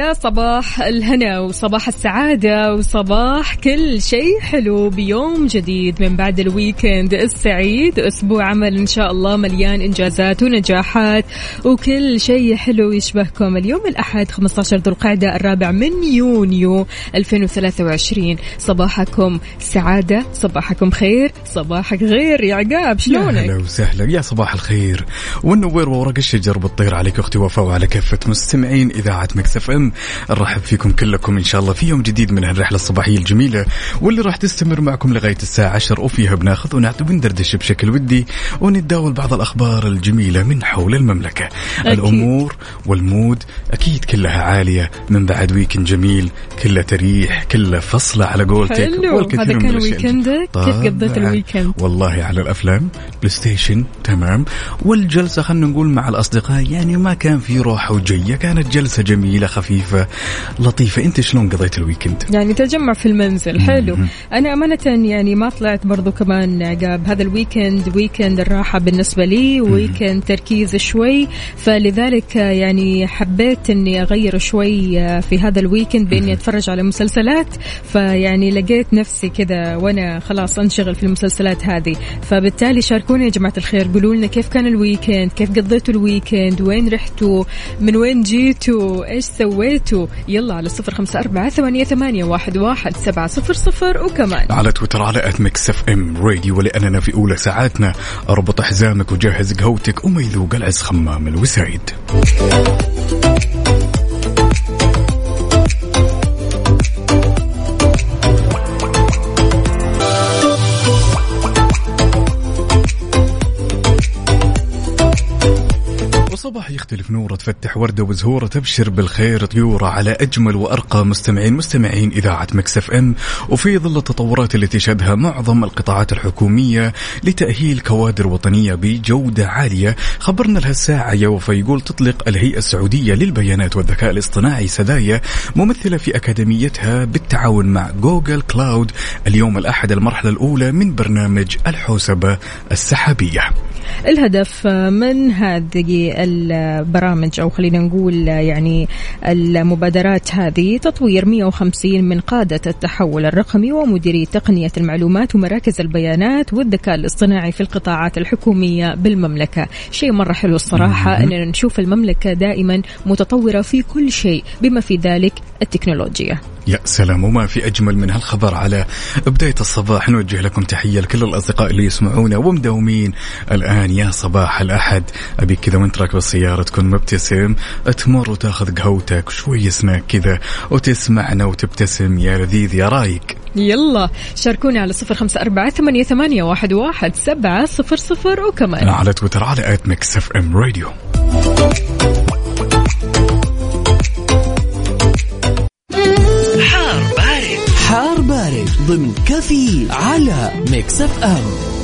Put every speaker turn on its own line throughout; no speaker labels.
يا صباح الهنا وصباح السعادة وصباح كل شيء حلو بيوم جديد من بعد الويكند السعيد. أسبوع عمل إن شاء الله مليان إنجازات ونجاحات وكل شيء حلو يشبهكم. اليوم الأحد 15 ذو القعدة الرابع من يونيو 2023 صباحكم سعادة صباحكم خير صباحك غير. يا عقاب شلونك؟
هلا وسهلا يا صباح الخير. والنوير وورق الشجر بتطير عليك أختي وفاء وعلى كافة مستمعين إذاعة Mix FM نرحب فيكم كلكم إن شاء الله في يوم جديد من هالرحله الصباحية الجميلة واللي راح تستمر معكم لغاية الساعة 10 وفيها بناخذ ونعطي وندردش بشكل ودي ونتداول بعض الأخبار الجميلة من حول المملكة
أكيد.
الأمور وال mood أكيد كلها عالية من بعد weekend جميل كله تريح كله فصله على قولتك
حلو
والكثير
هذا كان. ويكندك كيف قضيت.
ال
weekend؟
والله على الأفلام PlayStation تمام والجلسة خلينا نقول مع الأصدقاء يعني ما كان في روحه وجيه كانت جلسة جميلة خفيفة لطيفة. أنت شلون قضيت ال weekend؟
يعني تجمع في المنزل. حلو. أنا أمانة يعني ما طلعت برضو كمان عقاب. هذا ال weekend weekend الراحة بالنسبة لي weekend تركيز شوي. فلذلك يعني حبيت إني أغير شوي في هذا ال weekend بإني أتفرج على مسلسلات. فيعني لقيت نفسي كذا وأنا خلاص أنشغل في المسلسلات هذه. فبالتالي شاركونا يا جماعة الخير. قولوا لنا كيف كان ال weekend؟ كيف قضيتوا ال weekend؟ وين رحتوا؟ من وين جيتوا؟ إيش سويتوا؟ يلا على صفر خمسة أربعة ثمانية, ثمانية واحد, واحد سبعة صفر صفر. وكمان
على تويتر على at Mix FM Radio ولأننا في أولى ساعاتنا. أربط حزامك وجهز قهوتك وما يذوق العز خمام الوسايد. وصباح يختلف نوره تفتح وردة وزهورة تبشر بالخير طيورة على أجمل وأرقى مستمعين مستمعين إذاعة Mix FM. وفي ظل التطورات اللي تشهدها معظم القطاعات الحكومية لتأهيل كوادر وطنية بجودة عالية خبرنا لها الساعة يا وفا يقول تطلق الهيئة السعودية للبيانات والذكاء الاصطناعي سدايا ممثلة في أكاديميتها بالتعاون مع Google Cloud اليوم الأحد المرحلة الأولى من برنامج الحوسبة السحابية.
الهدف من هذه البرامج أو خلينا نقول يعني المبادرات هذه تطوير 150 من قادة التحول الرقمي ومديري تقنية المعلومات ومراكز البيانات والذكاء الاصطناعي في القطاعات الحكومية بالمملكة. شيء مرة حلو الصراحة أننا نشوف المملكة دائما متطورة في كل شيء بما في ذلك التكنولوجيا.
يا سلام وما في أجمل من هالخبر على بداية الصباح. نوجه لكم تحية لكل الأصدقاء اللي يسمعونا ومداومين. الآن يا صباح الأحد. أبيك كذا وانت راكب السيارة تكون مبتسم. تمر وتاخذ قهوتك شوية سناك كذا وتسمعنا وتبتسم. يا لذيذ يا رايق.
يلا شاركونا على صفر خمسة أربعة ثمانية, ثمانية واحد, واحد سبعة صفر صفر وكمان.
على تويتر على at Mix FM Radio.
حار بارد. حار بارد ضمن كفي على
Mix FM.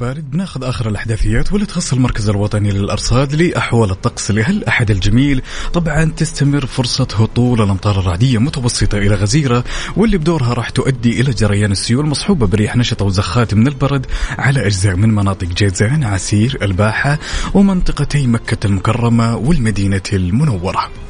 بارد بناخذ آخر الأحداثيات واللي تخص المركز الوطني للأرصاد لأحوال الطقس لهالاحد الجميل. طبعا تستمر فرصة هطول الأمطار الرعدية متوسطة إلى غزيرة واللي بدورها راح تؤدي إلى جريان السيول مصحوبة برياح نشطة وزخات من البرد على أجزاء من مناطق جيزان عسير الباحة ومنطقتي مكة المكرمة والمدينة المنورة.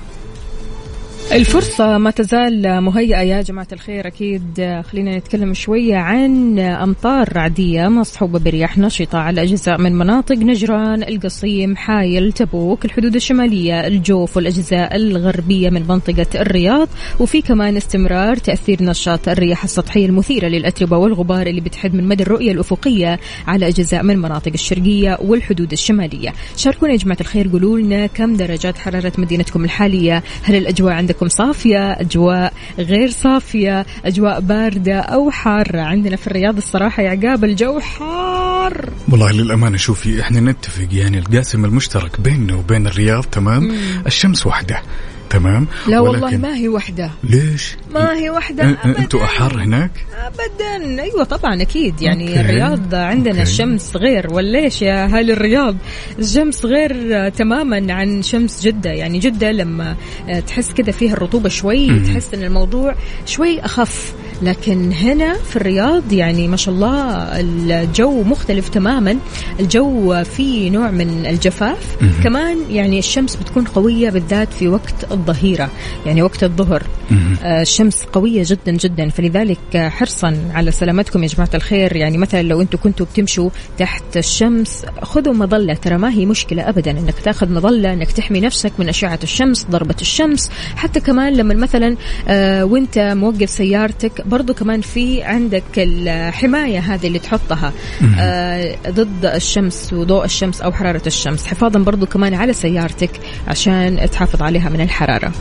الفرصة ما تزال مهيئة يا جماعة الخير. أكيد خلينا نتكلم شوية عن أمطار رعدية مصحوبة برياح نشطة على أجزاء من مناطق نجران القصيم حايل تبوك الحدود الشمالية الجوف والأجزاء الغربية من منطقة الرياض. وفي كمان استمرار تأثير نشاط الرياح السطحية المثيرة للأتربة والغبار اللي بتحد من مدى الرؤية الأفقية على أجزاء من مناطق الشرقية والحدود الشمالية. شاركونا يا جماعة الخير قولوا لنا كم درجات حرارة مدينتكم الحالية؟ هل الأجواء عندكم صافية أجواء غير صافية أجواء باردة أو حارة. عندنا في الرياض الصراحة يا عقاب الجو حار.
والله للأمانة شوفي إحنا نتفق يعني القاسم المشترك بيننا وبين الرياض تمام؟ الشمس واحدة. تمام
لا والله ما هي وحدة
ليش؟
ما هي أبداً.
أنتوا أحر هناك؟
ابدا أيوه طبعا أكيد يعني
okay.
الرياض عندنا
okay.
الشمس غير وليش يا أهل الرياض الشمس غير تماما عن شمس جدة يعني جدة لما تحس كذا فيها الرطوبة شوي
مم.
تحس إن الموضوع شوي أخف لكن هنا في الرياض يعني ما شاء الله الجو مختلف تماما. الجو فيه نوع من الجفاف. كمان يعني الشمس بتكون قوية بالذات في وقت الظهيرة يعني وقت الظهر. آه، الشمس قوية جدا جدا. فلذلك حرصا على سلامتكم يا جماعة الخير. يعني مثلا لو أنتم كنتوا بتمشوا تحت الشمس خذوا مظلة. ترى ما هي مشكلة ابدا إنك تأخذ مظلة إنك تحمي نفسك من أشعة الشمس ضربة الشمس. حتى كمان لما مثلا آه، وأنت موقف سيارتك برضو كمان في عندك الحماية هذه اللي تحطها آه، ضد الشمس وضوء الشمس أو حرارة الشمس. حفاظا برضو كمان على سيارتك عشان تحافظ عليها من الحرارة.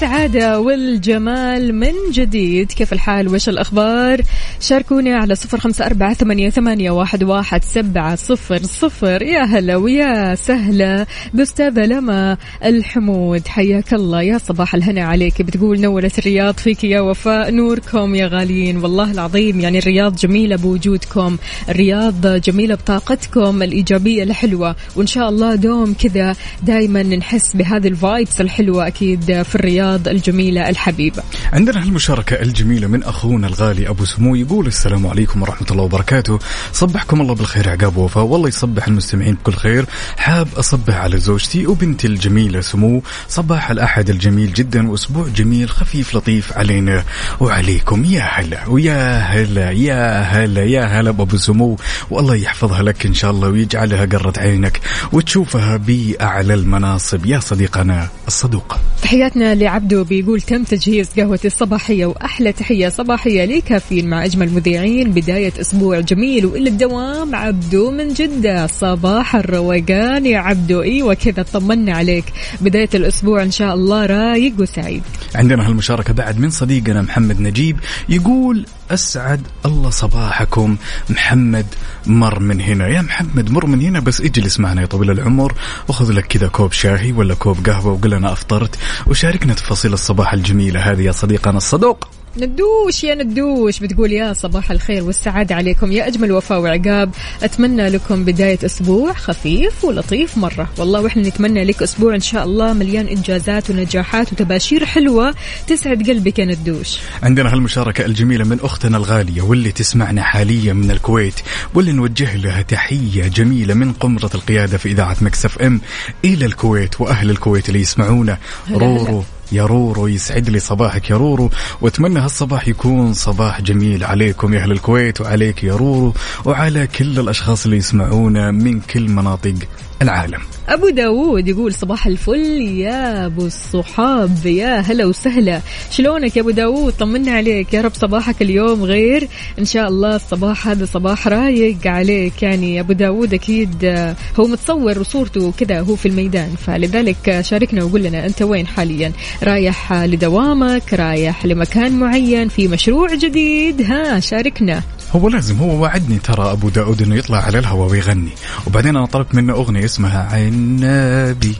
بالخير والسعادة والجمال من جديد. كيف الحال؟ وش الأخبار؟ شاركوني على صفر خمسة أربعة ثمانية, ثمانية واحد, واحد سبعة صفر صفر. يا هلا ويا سهلا بأستاذة لما الحمود. حياك الله. يا صباح الهنا عليك. بتقول نورت الرياض فيك يا وفاء. نوركم يا غاليين. والله العظيم يعني الرياض جميلة بوجودكم. الرياض جميلة بطاقتكم الإيجابية الحلوة. وإن شاء الله دوم كذا دائما نحس بهذه الفايبس الحلوة أكيد في الرياض. الجميلة الحبيبة.
عندنا هالمشاركة الجميلة من أخونا الغالي أبو سمو يقول السلام عليكم ورحمة الله وبركاته. صبحكم الله بالخير عقاب وفاء والله يصبح المستمعين بكل خير. حاب أصبح على زوجتي وبنتي الجميلة سمو. صباح الأحد الجميل جدا وأسبوع جميل خفيف لطيف علينا وعليكم. يا هلا ويا هلا يا هلا يا هلا بأبو سمو. والله يحفظها لك إن شاء الله ويجعلها قرة عينك وتشوفها بأعلى المناصب. يا صديقنا الصدوق.
تحياتنا لعبدو بيقول تم تجهيز قهوتي الصباحية وأحلى تحية صباحية لكافيين مع أجمل مذيعين بداية أسبوع جميل وإلى الدوام عبدو من جدة. صباح الروقان يا عبدو أيوة كذا طمنا عليك. بداية الأسبوع إن شاء الله رايق وسعيد.
عندنا هالمشاركة بعد من صديقنا محمد نجيب يقول أسعد الله صباحكم. محمد مر من هنا. يا محمد مر من هنا بس اجلس معنا يا طويل العمر. وخذ لك كذا كوب شاهي ولا كوب قهوة وقل لنا أفطرت. وشاركنا تفاصيل الصباح الجميلة هذه يا صديقنا الصدوق.
ندوش يا ندوش بتقول يا صباح الخير والسعادة عليكم. يا أجمل وفاء وعقاب أتمنى لكم بداية أسبوع خفيف ولطيف مرة. والله وإحنا نتمنى لك أسبوع إن شاء الله مليان إنجازات ونجاحات وتباشير حلوة تسعد قلبك يا ندوش.
عندنا هالمشاركة الجميلة من أختنا الغالية واللي تسمعنا حاليا من الكويت واللي نوجه لها تحية جميلة من قمرة القيادة في إذاعة Mix FM. إلى الكويت وأهل الكويت اللي يسمعونا. رورو. يا رورو يسعد لي صباحك يا رورو وأتمنى هالصباح يكون صباح جميل عليكم يا أهل الكويت وعليك يا رورو وعلى كل الأشخاص اللي يسمعونا من كل مناطق العالم.
أبو داوود يقول صباح الفل يا أبو الصحاب يا هلا وسهلا. شلونك يا أبو داوود؟ طمنا عليك. يا رب صباحك اليوم غير. إن شاء الله الصباح هذا صباح رايق عليك. يعني أبو داوود أكيد آه، هو متصور وصورته كذا هو في الميدان. فلذلك آه، شاركنا وقول لنا أنت وين حاليا؟ رايح لدوامك؟ رايح لمكان معين؟ في مشروع جديد؟ ها شاركنا.
هو لازم هو وعدني ترى أبو داود إنه يطلع على الهواء ويغني. وبعدين أنا طلبت منه أغنية اسمها عنابي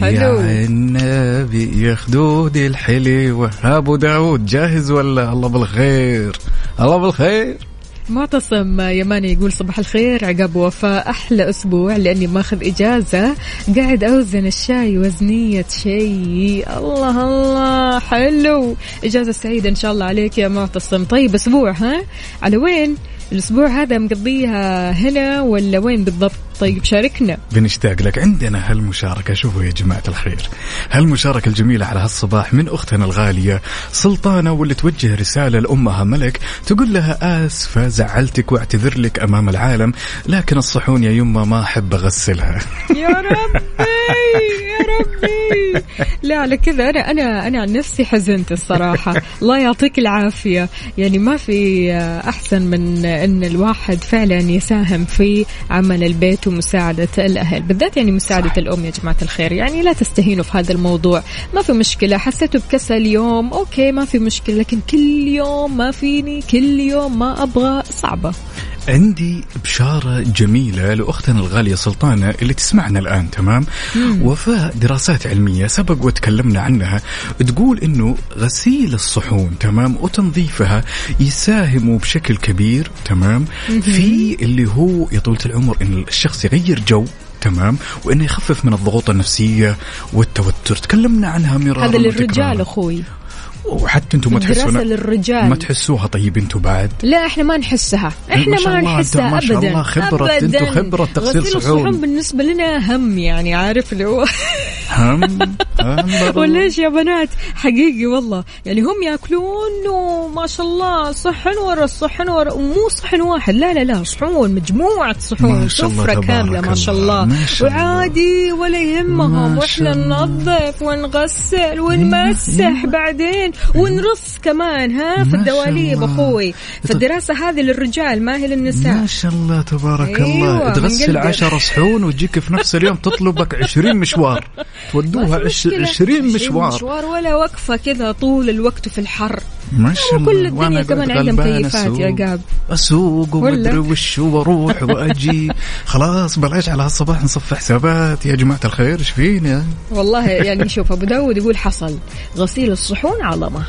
يا. عنابي يا خدود الحلوة أبو داود جاهز ولا؟ الله بالخير الله بالخير.
معتصم يماني يقول صباح الخير عقاب وفاء. أحلى أسبوع لأني ماخذ إجازة. قاعد أوزن الشاي وزنية شيء. الله الله. حلو. إجازة سعيدة إن شاء الله عليك يا معتصم. طيب أسبوع ها؟ على وين؟ الأسبوع هذا مقضيها هنا ولا وين بالضبط؟ طيب شاركنا.
بنشتاق لك عندنا هالمشاركة. شوفوا يا جماعة الخير. هالمشاركة الجميلة على هالصباح من أختنا الغالية سلطانة واللي توجه رسالة لأمها ملك تقول لها آسفة زعلتك واعتذر لك أمام العالم لكن الصحون يا يمه ما أحب أغسلها.
يا ربي! يا ربي. لا على كذا أنا أنا أنا عن نفسي حزنت الصراحة. الله يعطيك العافية. يعني ما في أحسن من إن الواحد فعلا يساهم في عمل البيت ومساعدة الأهل بالذات يعني مساعدة
صح.
الأم يا جماعة الخير. يعني لا تستهينوا في هذا الموضوع. ما في مشكلة حسيتوا بكسل يوم okay ما في مشكلة لكن كل يوم ما فيني كل يوم ما أبغى صعبة.
عندي بشارة جميلة لأختنا الغالية سلطانة اللي تسمعنا الآن تمام؟ وفاء دراسات علمية سبق وتكلمنا عنها تقول إنه غسيل الصحون تمام؟ وتنظيفها يساهموا بشكل كبير تمام؟ في اللي هو يا طولة العمر إن الشخص يغير جو تمام؟ وإنه يخفف من الضغوط النفسية والتوتر. تكلمنا عنها مرارا
هذا للرجال. أخوي.
وحتى أنتم ما تحسون
للرجال.
ما تحسوها طيب أنتم بعد؟
لا إحنا ما نحسها. إحنا
ما
ما نحسها
ما شاء
ابدا.
الله خبرة،
أبداً.
أنتم خبرة تغسيل
غسيل
صحون.
الصحون بالنسبة لنا هم يعني عارف اللي هو.
هم.
وليش يا بنات؟ حقيقي والله. يعني هم يأكلون وما شاء الله صحن ورا الصحن ورا ومو صحن واحد. لا لا لا صحون مجموعة صحون.
تبارك
كاملة ما شاء الله. وعادي ولا يهمهم
وإحنا.
ننظف ونغسل ونمسح بعدين. ونرص كمان ها في الدواليب. أخوي. فالدراسه هذه للرجال ما هي للنساء
ما شاء الله تبارك
أيوة،
الله. تغسل
قلبك.
عشر صحون وتجيك في نفس اليوم تطلبك عشرين مشوار. تودوها
ما في
عش-
مشكلة.
عشرين مشوار.
مشوار ولا وقفة كذا طول الوقت في الحر.
ما شاء الله.
كل الدنيا كمان
قاعد
عندهم
غلبان
كيفات يا. قاب. أسوق؟
ومدري وش وأروح وأجي. خلاص بلاش على هالصباح نصف حسابات. يا جماعة الخير إيش فينا
والله يعني شوف أبو داود يقول حصل غسيل الصحون عظمه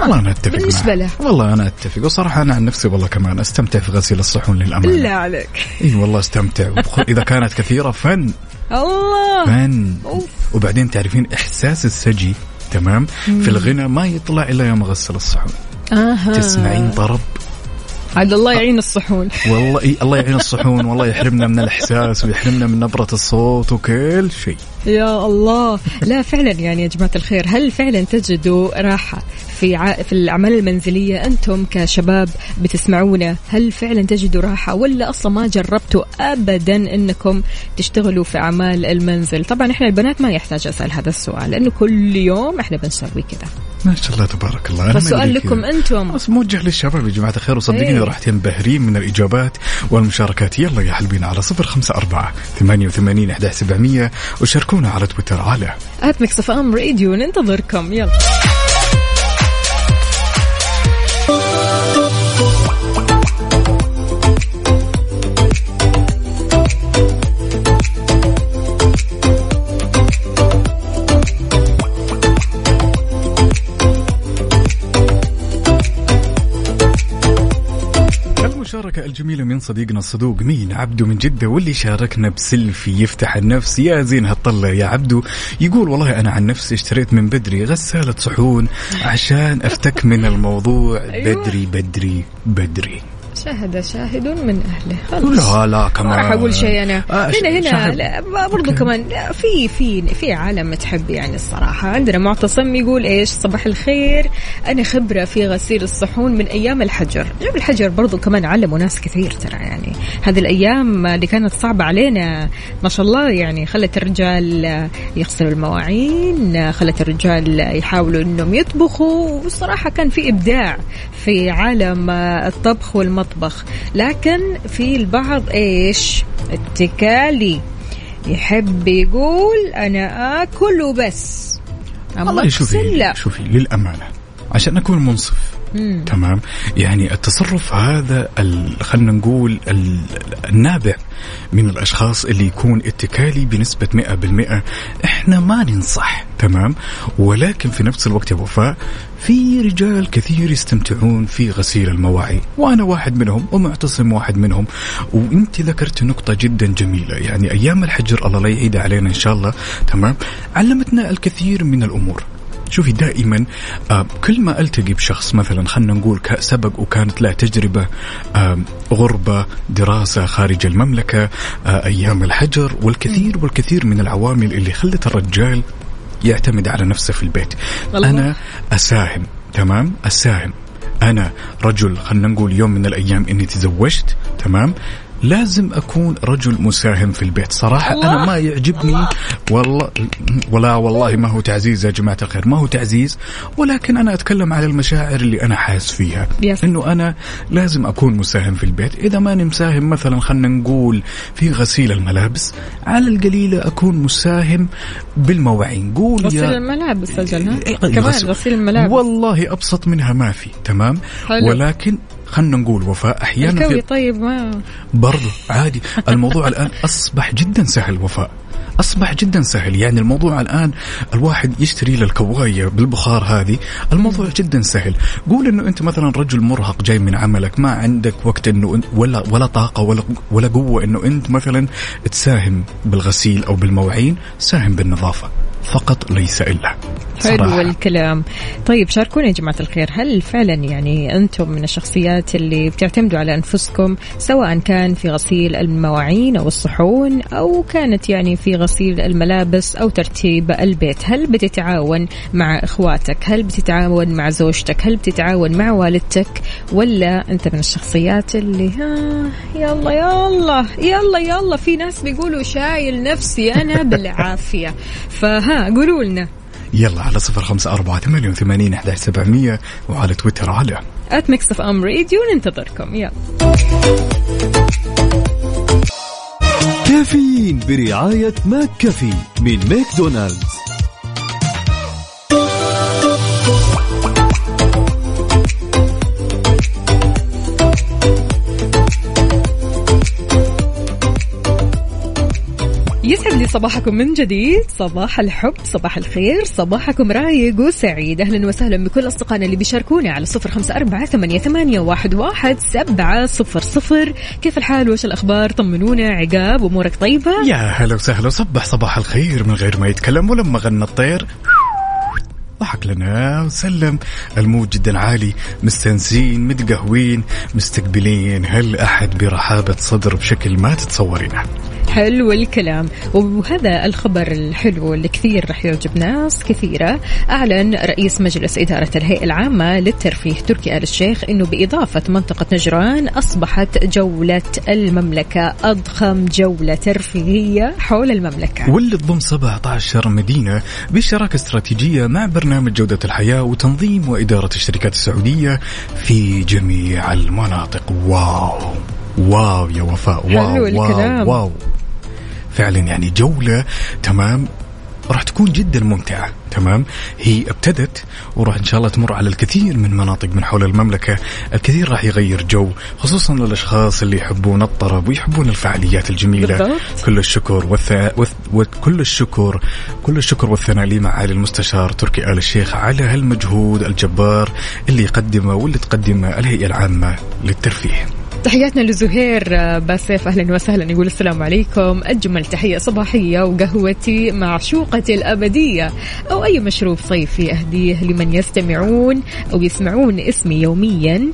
والله أنا أتفق
بالنسبة
معك.
له.
والله أنا أتفق. وصراحة أنا عن نفسي والله كمان أستمتع في غسيل الصحون للأمانة.
بالله عليك.
إي والله أستمتع. إذا كانت كثيرة فن.
الله.
فن.
أوف.
وبعدين تعرفين إحساس السجي تمام؟ في الغنى ما يطلع إلا يوم اغسل الصحون.
آها.
تسمعين طرب
عاد الله يعين الصحون.
والله الله يعين الصحون والله يحرمنا من الإحساس ويحرمنا من نبرة الصوت وكل شيء.
يا الله. لا فعلا يعني يا جماعة الخير. هل فعلا تجدوا راحه في ع... في الأعمال المنزلية أنتم كشباب بتسمعونا؟ هل فعلا تجدوا راحه ولا أصلا ما جربتوا ابدا إنكم تشتغلوا في أعمال المنزل؟ طبعا إحنا البنات ما يحتاج أسأل هذا السؤال لأنه كل يوم إحنا بنسوي كذا
ما شاء الله تبارك الله. أنا
فالسؤال لكم
بس موجه للشباب يا جماعة الخير وصدقيني
إيه.
راح تنبهرين من الإجابات والمشاركات. يلا يا حلوين على صفر خمسة أربعة ثمانية وثمانين أحد سبعمية. وشاركونا على تويتر على
at Mix FM Radio ننتظركم. يلا.
المشاركة الجميلة من صديقنا الصدوق مين؟ عبدو من جدة واللي شاركنا بسيلفي يفتح النفس. يا زين هالطلة يا عبدو يقول والله أنا عن نفسي اشتريت من بدري غسالة صحون عشان أفتك من الموضوع.
أيوة.
بدري بدري بدري.
شاهد شاهد من أهله. خلاص.
لا لا
ما
كمان.
راح أقول شيء أنا.
آه،
هنا هنا. لا برضو
أوكي.
كمان في في في عالم تحب يعني الصراحة. عندنا معتصم يقول إيش؟ صباح الخير. أنا خبرة في غسيل الصحون من أيام الحجر. جاب الحجر برضو كمان علموا ناس كثير ترى يعني. هذه الأيام اللي كانت صعبة علينا ما شاء الله يعني خلت الرجال يغسلوا المواعين خلت الرجال يحاولوا إنهم يطبخوا والصراحة كان في إبداع في عالم الطبخ والمطبخ. لكن في البعض إيش؟ اتكالي. يحب يقول أنا آكل وبس. أما
والله شوفي
لا.
شوفي للأمانة عشان أكون منصف.
مم.
تمام؟ يعني التصرف هذا خلينا نقول ال- النابع من الأشخاص اللي يكون اتكالي بنسبة 100% إحنا ما ننصح تمام؟ ولكن في نفس الوقت يا وفاء في رجال كثير يستمتعون في غسيل المواعين وأنا واحد منهم ومعتصم واحد منهم. وأنت ذكرت نقطة جدا جميلة. يعني أيام الحجر الله لا يعيد علينا إن شاء الله تمام؟ علمتنا الكثير من الأمور. شوفي دائما آه كل ما ألتقي بشخص مثلا خلينا نقول سبق وكانت له تجربة آه غربة دراسة خارج المملكة آه أيام الحجر والكثير والكثير من العوامل اللي خلت الرجال يعتمد على نفسه في البيت.
والله.
أنا أساهم تمام؟ أساهم. أنا رجل خلينا نقول يوم من الأيام إني تزوجت تمام؟ لازم أكون رجل مساهم في البيت. صراحة
الله.
أنا ما يعجبني والله ولا والله ما هو تعزيز يا جماعة الخير. ما هو تعزيز ولكن أنا أتكلم على المشاعر اللي أنا حاس فيها.
يس.
إنه أنا لازم أكون مساهم في البيت. إذا ماني مساهم مثلا خلينا نقول في غسيل الملابس على القليله أكون مساهم بالمواعين. قول
غسيل
يا
الملابس أجل ها؟
إيه،
كمان
غسل-
غسيل الملابس.
والله أبسط منها ما في تمام؟
حلو.
ولكن خلينا نقول وفاء أحيانا
الكوي
في
طيب ما
برضو عادي. الموضوع الآن أصبح جدا سهل وفاء. أصبح جدا سهل. يعني الموضوع الآن الواحد يشتري له الكواية بالبخار هذه الموضوع جدا سهل. قول إنه أنت مثلا رجل مرهق جاي من عملك ما عندك وقت إنه ولا ولا طاقة ولا ولا قوة إنه أنت مثلا تساهم بالغسيل أو بالمواعين ساهم بالنظافة. فقط ليس إلا
حلو. الكلام. طيب شاركونا يا جماعة الخير هل فعلا يعني أنتم من الشخصيات اللي بتعتمدوا على أنفسكم سواء كان في غسيل المواعين أو الصحون أو كانت يعني في غسيل الملابس أو ترتيب البيت؟ هل بتتعاون مع إخواتك؟ هل بتتعاون مع زوجتك؟ هل بتتعاون مع والدتك؟ ولا أنت من الشخصيات اللي ها يلا يلا يلا يلا في ناس بيقولوا شايل نفسي أنا بالعافية. فها قولوا لنا.
يلا على صفر خمسة أربعة ثمانية وثمانين أحد سبعمية وعلى تويتر على
at Mix FM Radio ننتظركم. يلا.
كافيين برعاية McCafé من ماكدونالدز.
يسعد لي صباحكم من جديد. صباح الحب صباح الخير صباحكم رايق وسعيد. أهلا وسهلا بكل أصدقائنا اللي بيشاركونا على صفر خمسة أربعة ثمانية, ثمانية واحد, واحد سبعة صفر صفر. كيف الحال؟ وش الأخبار؟ طمنونا عقاب أمورك طيبة؟
يا هلا وسهلا. وصبح صباح الخير من غير ما يتكلم ولما غنى الطير. ضحك لنا وسلم. المود جدا عالي مستنسين متقهوين مستقبلين. هل أحد برحابة صدر بشكل ما تتصورينه؟
حلو الكلام. وهذا الخبر الحلو اللي كثير رح يعجب ناس كثيرة. أعلن رئيس مجلس إدارة الهيئة العامة للترفيه تركي آل الشيخ أنه بإضافة منطقة نجران أصبحت جولة المملكة أضخم جولة ترفيهية حول المملكة.
واللي تضم 17 مدينة بشراكة استراتيجية مع برنامج جودة الحياة وتنظيم وإدارة الشركات السعودية في جميع المناطق. wow! wow يا وفاء wow
حلو الكلام.
wow. wow فعلا يعني جولة تمام؟ راح تكون جدا ممتعة تمام؟ هي ابتدت وراح إن شاء الله تمر على الكثير من مناطق من حول المملكة. الكثير راح يغير جو خصوصا للاشخاص اللي يحبون الطرب ويحبون الفعاليات الجميلة.
بالضبط.
كل الشكر والث... والث... وكل الشكر كل الشكر والثناء لي معالي المستشار تركي آل الشيخ على هالمجهود الجبار اللي يقدمه واللي تقدمه الهيئة العامة للترفيه.
تحياتنا لزهير باسيف. أهلا وسهلا. يقول السلام عليكم. أجمل تحية صباحية وقهوتي معشوقتي الأبدية أو أي مشروب صيفي أهديه لمن يستمعون أو يسمعون اسمي يوميا.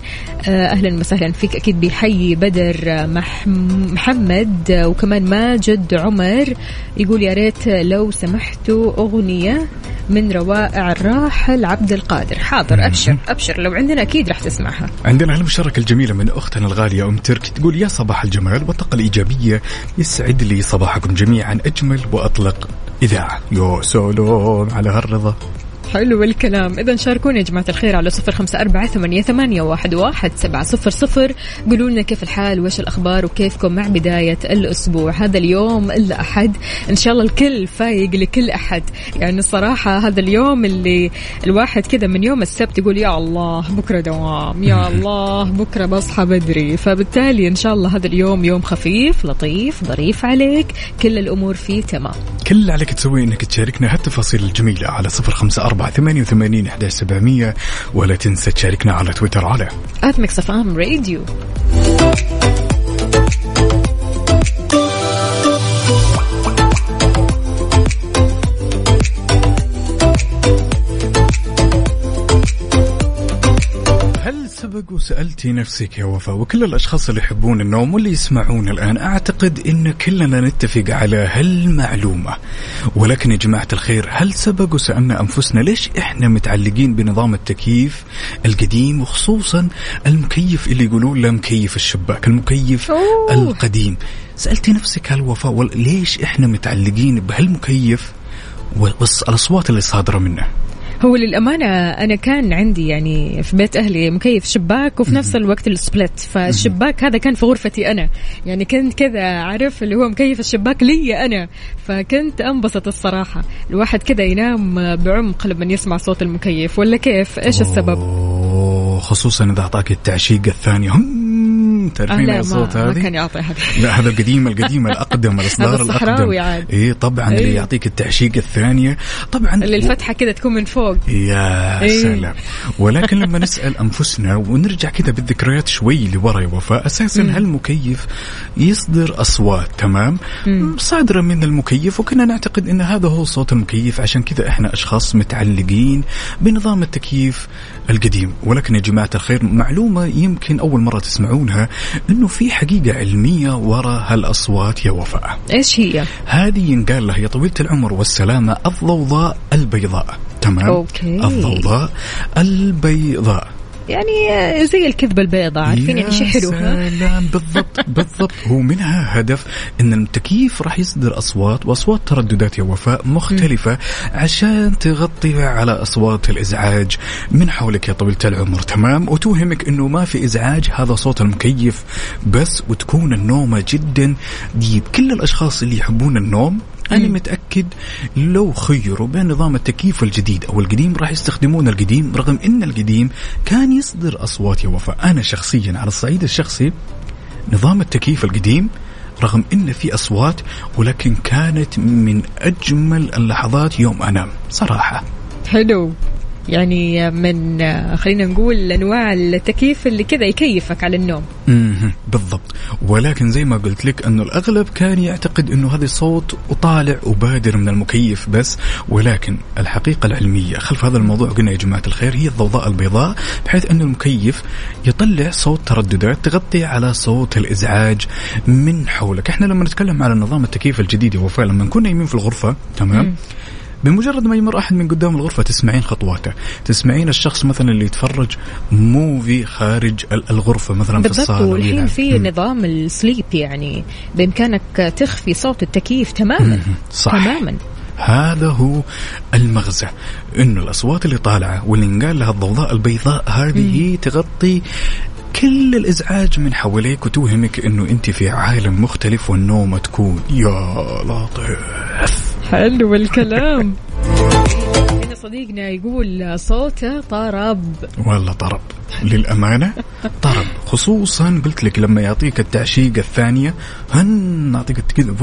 آه، أهلا وسهلا فيك أكيد بيحيي بدر مح محمد. آه، وكمان ماجد عمر يقول يا ريت لو سمحتوا أغنية من روائع الراحل عبد القادر. حاضر أبشر أبشر. لو عندنا أكيد راح تسمعها.
عندنا هالمشاركة الجميلة من أختنا أم ترك تقول يا صباح الجمال والطاقة الإيجابية يسعد لي صباحكم جميعا أجمل وأطلق. إذاعة يا سلام على هالرضا.
حلو الكلام. إذا شاركونا يا جماعة الخير على صفر خمسة أربعة ثمانية, ثمانية واحد, واحد سبعة صفر صفر. قولوا لنا كيف الحال؟ وش الأخبار؟ وكيفكم مع بداية الأسبوع؟ هذا اليوم إلا أحد. إن شاء الله الكل فايق لكل أحد. يعني الصراحة هذا اليوم اللي الواحد كذا من يوم السبت يقول يا الله بكرة دوام. يا الله بكرة بصحى بدري. فبالتالي إن شاء الله هذا اليوم يوم خفيف لطيف ظريف عليك. كل الأمور فيه تمام.
كل اللي عليك تسويه إنك تشاركنا هالتفاصيل الجميلة على صفر خمسة أربعة ثمانية وثمانين إحدى سبعمية ولا تنسى تشاركنا على تويتر على
at Mix FM Radio.
هل سبق وسألتي نفسك يا وفاء وكل الأشخاص اللي يحبون النوم واللي يسمعون الآن أعتقد أن كلنا نتفق على هالمعلومة. ولكن يا جماعة الخير هل سبق وسألنا أنفسنا ليش إحنا متعلقين بنظام التكييف القديم وخصوصا المكيف اللي يقولون له مكيف الشباك المكيف
أوه.
القديم؟ سألتي نفسك هالوفاء ليش إحنا متعلقين بهالمكيف والأصوات اللي صادرة منه؟
هو للأمانة أنا كان عندي يعني في بيت أهلي مكيف شباك وفي نفس الوقت السبلت. فالشباك هذا كان في غرفتي أنا. يعني كنت كذا عارف اللي هو مكيف الشباك لي أنا. فكنت أنبسط الصراحة. الواحد كذا ينام بعمق لما يسمع صوت المكيف. ولا كيف؟ إيش السبب؟
خصوصا إذا أعطاك التعشيق الثانية هم تعرفين الصوت
ما, ما
هذه.
كان يعطي هذا
لا هذا القديم القديم
الأقدم
الأصدار
الأقدم.
اي طبعا اللي
إيه.
يعطيك التعشيق الثانية. طبعا
اللي الفتحة كذا تكون من فوق.
يا
إيه.
سلام. ولكن لما نسأل أنفسنا ونرجع كذا بالذكريات شوي لورا يا وفاء أساسا هالمكيف يصدر أصوات؟ تمام. صادرة من المكيف وكنا نعتقد إن هذا هو صوت المكيف. عشان كذا إحنا أشخاص متعلقين بنظام التكييف القديم. ولكن يا جماعة الخير معلومة يمكن أول مرة تسمعونها إنه في حقيقة علمية وراء هالأصوات يا وفاء.
إيش هي؟
هذه ينقال لها يا طويلة العمر والسلامة الضوضاء البيضاء. تمام؟
أوكي.
الضوضاء البيضاء.
يعني زي الكذبة البيضاء عارفين؟ يعني شيء حلو؟
سلام. بالضبط بالضبط. هو منها هدف إن التكييف راح يصدر أصوات وأصوات ترددات يا وفاء مختلفة عشان تغطي على أصوات الإزعاج. من حولك يا طويله العمر تمام؟ وتوهمك إنه ما في إزعاج هذا صوت المكيف. بس وتكون النومة جدا. ديب كل الأشخاص اللي يحبون النوم أنا متأكد لو خيروا بين نظام التكييف الجديد أو القديم راح يستخدمون القديم رغم أن القديم كان يصدر أصوات يا وفاء أنا شخصيا على الصعيد الشخصي نظام التكييف القديم رغم أن في أصوات ولكن كانت من أجمل اللحظات يوم أنام صراحة.
حلو. يعني من خلينا نقول أنواع التكييف اللي كذا يكيفك على النوم.
بالضبط. ولكن زي ما قلت لك أنه الأغلب كان يعتقد أنه هذا صوت وطالع وبادر من المكيف بس ولكن الحقيقة العلمية خلف هذا الموضوع قلنا يا جماعة الخير هي الضوضاء البيضاء بحيث أن المكيف يطلع صوت ترددات تغطي على صوت الإزعاج من حولك. إحنا لما نتكلم على نظام التكييف الجديد يا وفاء لما نكون نايمين في الغرفة تمام؟ بمجرد ما يمر أحد من قدام الغرفة تسمعين خطواته، تسمعين الشخص مثلا اللي يتفرج موفي خارج ال- الغرفة مثلا في الصالة
والحين. في. نظام السليب يعني بإمكانك تخفي صوت التكييف تماما.
صح.
تماما
هذا هو المغزى إنه الأصوات اللي طالعة واللي انقال لها الضوضاء البيضاء هذه هي تغطي كل الإزعاج من حواليك وتوهمك إنه أنت في عالم مختلف والنوم تكون يا لطيف.
حلو الكلام. صديقنا يقول صوته طرب.
والله طرب. للأمانة طرب. خصوصا قلت لك لما يعطيك التعشيقة الثانية هن أعطيك كذا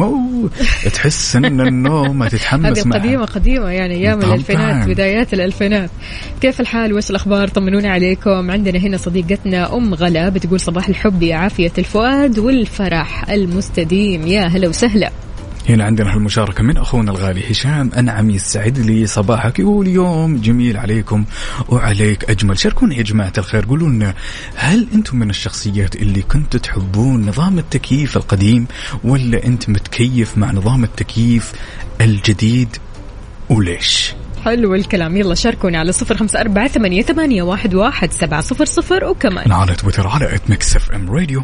تحس إن النوم تتحمس
هذه
معها
قديمة قديمة يعني أيام
طبعاً.
الألفينات بدايات الألفينات. كيف الحال؟ وش الأخبار؟ طمنونا عليكم. عندنا هنا صديقتنا أم غلا بتقول صباح الحب يا عافية الفؤاد والفرح المستديم. يا هلا وسهلا.
هنا عندنا هالمشاركة من أخونا الغالي هشام أنعم يسعد لي صباحك. يقول يوم جميل عليكم وعليك أجمل. شاركونا يا جماعة الخير. قولوا لنا هل أنتم من الشخصيات اللي كنتوا تحبون نظام التكييف القديم ولا أنت متكيف مع نظام التكييف الجديد؟ وليش؟
حلو الكلام. يلا شاركونا على صفر خمسة أربعة ثمانية, ثمانية واحد, واحد سبعة صفر صفر وكمان.
على تويتر على at Mix FM Radio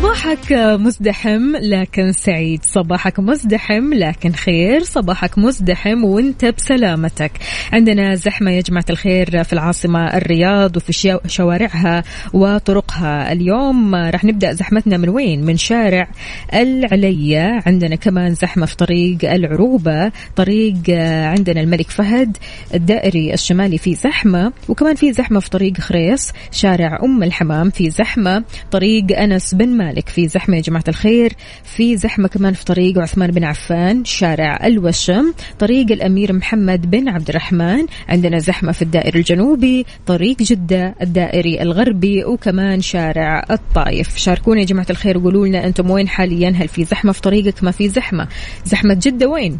صباحك مزدحم لكن سعيد. صباحك مزدحم لكن خير. صباحك مزدحم وانت بسلامتك. عندنا زحمة يا جماعة الخير في العاصمة الرياض وفي شوارعها وطرقها. اليوم راح نبدأ زحمتنا من وين؟ من شارع العلية عندنا كمان زحمة في طريق العروبة. طريق آه، عندنا الملك فهد الدائري الشمالي في زحمة. وكمان في زحمة في طريق خريص شارع أم الحمام في زحمة. طريق أنس بن مالك. في زحمة يا جماعة الخير في زحمة كمان في طريق عثمان بن عفان شارع الوشم طريق الأمير محمد بن عبد الرحمن. عندنا زحمة في الدائري الجنوبي طريق جدة الدائري الغربي وكمان شارع الطايف شاركونا يا جماعة الخير وقولوا لنا أنتم وين حاليا؟ هل في زحمة في طريقك؟ ما في زحمة. زحمة جدة وين؟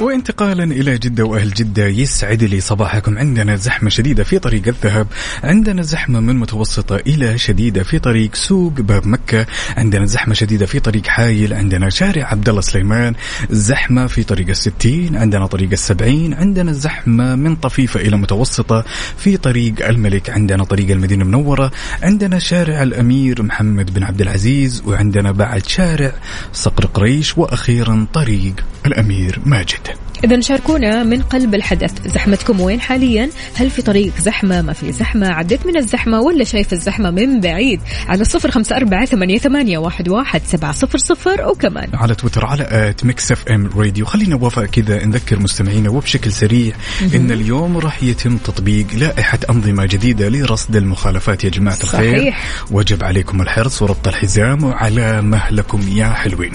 وانتقالا إلى جدة وأهل جدة. يسعد لي صباحكم. عندنا زحمة شديدة في طريق الذهب. عندنا زحمة من متوسطة إلى شديدة في طريق سوق باب مكة. عندنا زحمة شديدة في طريق حايل. عندنا شارع عبد الله سليمان. زحمة في طريق الستين. عندنا طريق السبعين. عندنا زحمة من طفيفة إلى متوسطة في طريق الملك. عندنا طريق المدينة المنورة. عندنا شارع الأمير محمد بن عبد العزيز. وعندنا بعد شارع صقر قريش. وأخيرا طريق الأمير ماجد.
إذا شاركونا من قلب الحدث. زحمتكم وين حاليا؟ هل في طريق زحمة؟ ما في زحمة. عديت من الزحمة ولا شايف الزحمة من بعيد؟ على صفر خمسة أربعة ثمانية, ثمانية واحد, واحد سبعة صفر صفر. وكمان
على تويتر على at Mix FM Radio خلينا وفاء كذا نذكر مستمعينا وبشكل سريع إن اليوم راح يتم تطبيق لائحة أنظمة جديدة لرصد المخالفات يا الخير.
صحيح.
وجب عليكم الحرص وربط الحزام وعلى مهلكم. يا حلوين.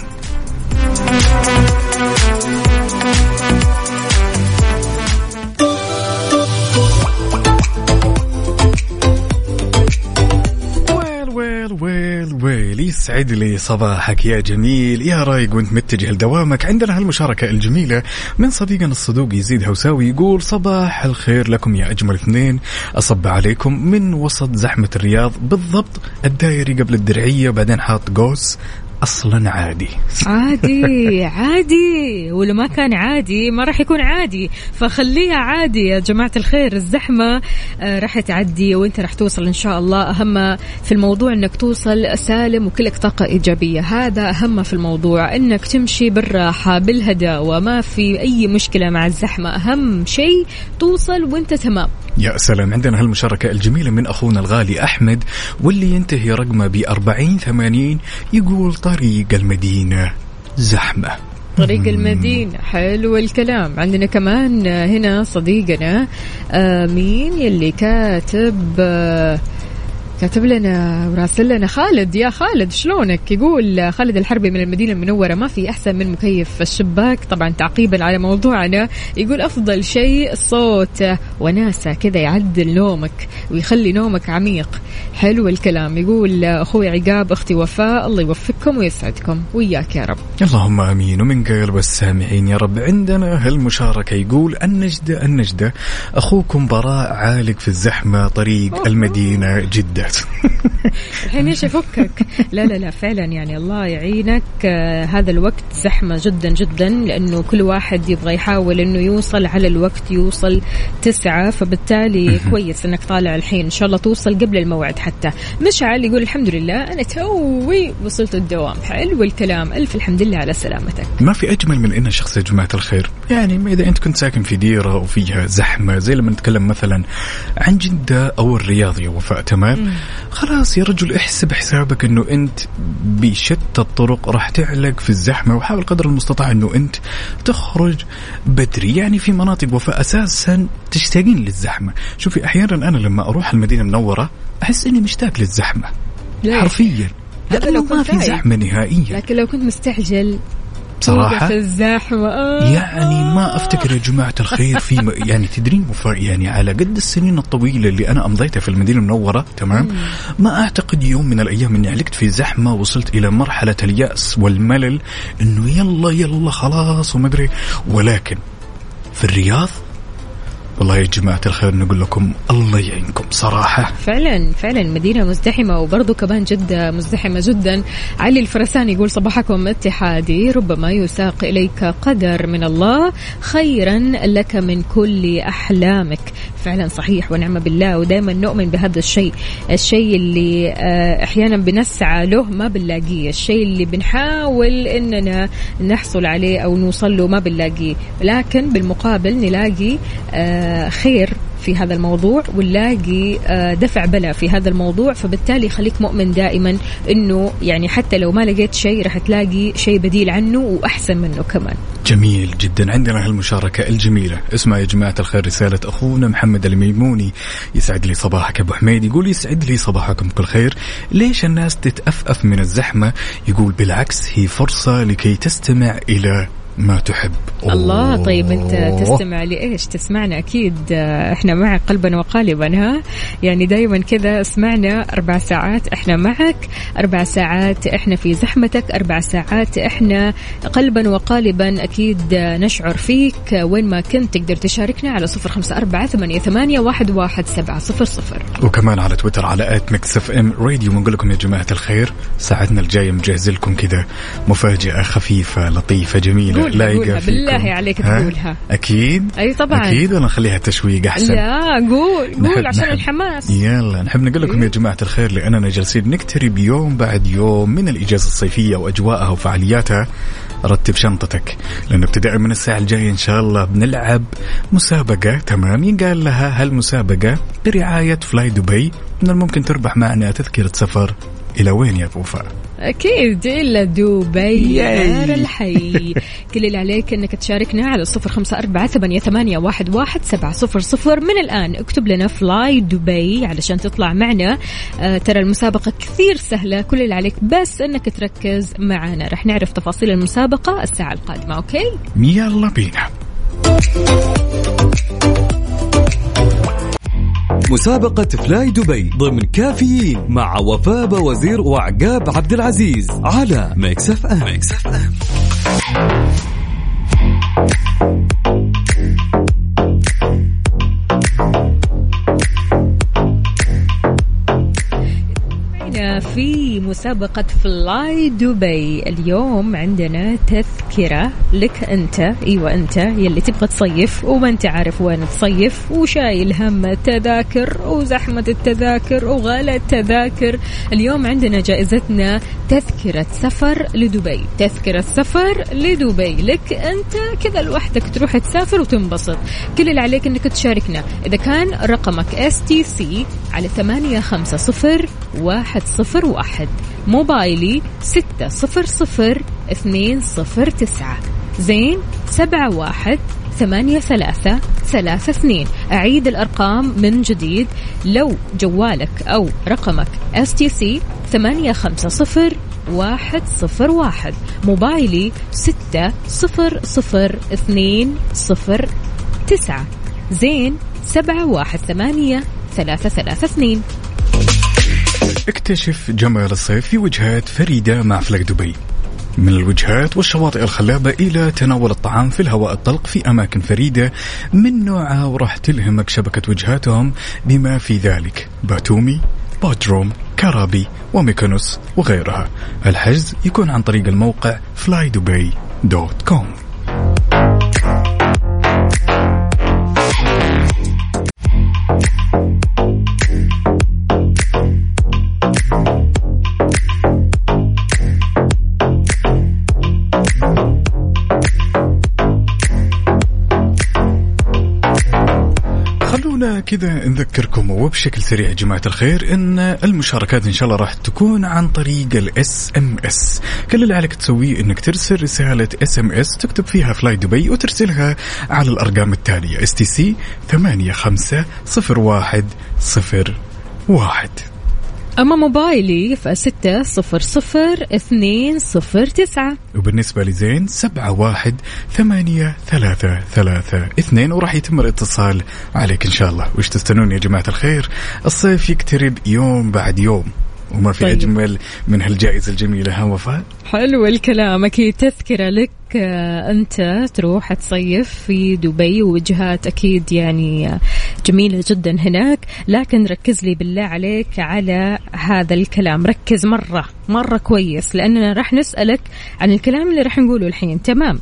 يسعد لي صباحك يا جميل. يا رايق وانت متجه لدوامك. عندنا هالمشاركة الجميلة من صديقنا الصدوق يزيد هوساوي يقول صباح الخير لكم يا أجمل اثنين. أصب عليكم من وسط زحمة الرياض بالضبط الدايري قبل الدرعية بعدين حاط قوس. أصلا عادي.
عادي عادي. ولو ما كان عادي ما راح يكون عادي. فخليها عادي يا جماعة الخير. الزحمة آه، راح تعدي وانت راح توصل إن شاء الله. أهم في الموضوع إنك توصل سالم وكلك طاقة إيجابية. هذا أهم في الموضوع. إنك تمشي بالراحة بالهداوة. ما في أي مشكلة مع الزحمة. أهم شيء توصل وانت تمام.
يا سلام. عندنا هالمشاركة الجميلة من أخونا الغالي أحمد واللي ينتهي رقمه ب 40 80 يقول طريق المدينة زحمة.
طريق المدينة حلو الكلام. عندنا كمان هنا صديقنا آه، مين يلي كاتب آه، كاتب لنا وراسل لنا خالد. يا خالد شلونك؟ يقول خالد الحربي من المدينة المنورة ما في أحسن من مكيف الشباك. طبعا تعقيبا على موضوعنا. يقول أفضل شيء صوت وناسة كذا يعدل نومك ويخلي نومك عميق. حلو الكلام. يقول أخوي عقاب أختي وفاء الله يوفقكم ويسعدكم. وياك يا رب.
اللهم آمين. ومن قلب السامعين يا رب. عندنا هالمشاركه يقول النجدة النجدة أخوكم براء عالق في الزحمة طريق المدينة جدة. خلاص
الحين إيش افكك لا لا لا فعلا يعني الله يعينك. آه هذا الوقت زحمة جدا جدا لأنه كل واحد يبغى يحاول إنه يوصل على الوقت يوصل تسعة فبالتالي كويس إنك طالع الحين. إن شاء الله توصل قبل الموعد حتى. مشعل يقول الحمد لله أنا توي وصلت الدوام. حلو الكلام. ألف الحمد لله على سلامتك.
ما في أجمل من إن شخص يا جماعة الخير؟ يعني إذا أنت كنت ساكن في ديرة وفيها زحمة زي لما نتكلم مثلا عن جدة أو الرياض يا وفاء تمام؟ خلاص يا رجل احسب حسابك إنه أنت بشتى الطرق راح تعلق في الزحمة وحاول قدر المستطاع إنه أنت تخرج بدري يعني في مناطق وفاء أساسا تشتاقين للزحمة شوفي أحيانا أنا لما أروح المدينة المنورة أحس إني مشتاق
للزحمة؟
حرفيا لأنه ما في. زحمة نهائيا
لكن لو كنت مستعجل
بصراحة؟
توقف الزحمه آه.
يعني ما أفتكر يا جماعة الخير في م... يعني تدرين يعني على قد السنين الطويلة اللي أنا أمضيتها في المدينة المنورة تمام؟ ما أعتقد يوم من الأيام إني علقت في زحمة وصلت إلى مرحلة اليأس والملل إنه يلا يلا خلاص وما أدري. ولكن في الرياض والله يا جماعة الخير نقول لكم الله يعينكم صراحة.
فعلا فعلا. مدينة مزدحمة وبرضه كمان جدة مزدحمة جدا. علي الفرساني يقول صباحكم اتحادي. ربما يساق إليك قدر من الله. خيرا لك من كل أحلامك. فعلا صحيح ونعم بالله. ودائما نؤمن بهذا الشيء. الشيء اللي آه، أحيانا بنسعى له ما بنلاقيه. الشيء اللي بنحاول إننا نحصل عليه أو نوصل له ما بنلاقيه. لكن بالمقابل نلاقي آه، خير في هذا الموضوع ونلاقي آه، دفع بلا في هذا الموضوع فبالتالي خليك مؤمن دائما إنه يعني حتى لو ما لقيت شيء راح تلاقي شيء بديل عنه وأحسن منه كمان.
جميل جدا. عندنا هالمشاركة الجميلة. اسمع يا جماعة الخير رسالة أخونا محمد الميموني. يسعد لي صباحك أبو حميد. يقول يسعد لي صباحكم كل خير. ليش الناس تتأفأف من الزحمة؟ يقول بالعكس هي فرصة لكي تستمع إلى ما تحب.
الله طيب أنت
أوه.
تستمع لإيش؟ تسمعنا أكيد آه، إحنا معك قلبا وقالبا ها؟ يعني دائما كذا اسمعنا أربع ساعات إحنا معك أربع ساعات إحنا في زحمتك أربع ساعات إحنا قلبا وقالبا أكيد آه، نشعر فيك. آه، وين ما كنت تقدر تشاركنا على صفر خمسة أربعة ثمانية, ثمانية واحد, واحد سبعة صفر صفر.
وكمان على تويتر على at Mix FM Radio ونقول لكم يا جماعة الخير ساعتنا الجاية مجهز لكم كذا مفاجأة خفيفة لطيفة جميلة.
قولها- قولها،
فيكم.
بالله عليك
ها؟
تقولها.
أكيد.
أي طبعاً.
أكيد ولا نخليها تشويق أحسن.
لا قول قول عشان
نحب-
الحماس.
يلا نحب نقول لكم يا جماعة الخير لأننا جالسين نقترب يوم بعد يوم من الإجازة الصيفية وأجواءها وفعالياتها. رتب شنطتك لأنه ابتداء من الساعة الجاية إن شاء الله بنلعب مسابقة تمام؟ ينقال لها هالمسابقة برعاية فلاي دبي من الممكن تربح معنا تذكرة سفر. إلى وين يا وفاء؟
أكيد إلى دبي. دار الحي. كل اللي عليك أنك تشاركنا على صفر خمسة أربعة ثمانية, ثمانية واحد, واحد سبعة صفر صفر. من الآن اكتب لنا فلاي دبي علشان تطلع معنا. آه ترى المسابقة كثير سهلة كل اللي عليك بس أنك تركز معنا. رح نعرف تفاصيل المسابقة الساعة القادمة okay؟
يلا بينا.
مسابقة فلاي دبي ضمن كافيين مع وفاء وزير وعقاب عبد العزيز على Mix FM Mix
FM في مسابقة فلاي دبي اليوم عندنا تذكرة لك أنت. أيوة أنت يلي تبغى تصيف وما أنت عارف وين تصيف وشايل هم التذاكر وزحمة التذاكر وغلاء التذاكر. اليوم عندنا جائزتنا تذكرة سفر لدبي. تذكرة سفر لدبي. لك أنت كذا لوحدك تروح تسافر وتنبسط. كل اللي عليك أنك تشاركنا. إذا كان رقمك سي على ثمانية خمسة صفر واحد صفر واحد موبايلي ستة صفر صفر اثنين صفر تسعة. زين سبعة واحد ثمانية ثلاثة ثلاثة اثنين. أعيد الأرقام من جديد. لو جوالك أو رقمك STC ثمانية خمسة صفر واحد صفر واحد. موبايلي ستة صفر صفر اثنين صفر تسعة. زين سبعة واحد ثمانية ثلاثة ثلاثة اثنين.
اكتشف جمال الصيف في وجهات فريدة مع فلاي دبي. من الوجهات والشواطئ الخلابة إلى تناول الطعام في الهواء الطلق في أماكن فريدة من نوعها وراح تلهمك شبكة وجهاتهم بما في ذلك باتومي بودروم كرابي وميكونوس وغيرها. الحجز يكون عن طريق الموقع flydubai.com كذا نذكركم وبشكل سريع يا جماعة الخير إن المشاركات إن شاء الله راح تكون عن طريق ال SMS كل اللي عليك تسويه إنك ترسل رسالة SMS تكتب فيها فلاي دبي وترسلها على الأرقام التالية STC 850101
أما موبايلي فستة صفر صفر اثنين صفر تسعة.
وبالنسبة لزين سبعة واحد ثمانية ثلاثة ثلاثة اثنين وراح يتم الاتصال عليك إن شاء الله. وش تستنون يا جماعة الخير؟ الصيف يقترب يوم بعد يوم. وما في
طيب.
أجمل من هالجائزة الجميلة ها وفاء؟
حلو الكلام. أكيد تذكرة لك آه، أنت تروح تصيف في دبي ووجهات أكيد يعني آه، جميلة جدا هناك. لكن ركز لي بالله عليك على هذا الكلام. ركز مرة مرة كويس لأننا راح نسألك عن الكلام اللي راح نقوله الحين. تمام.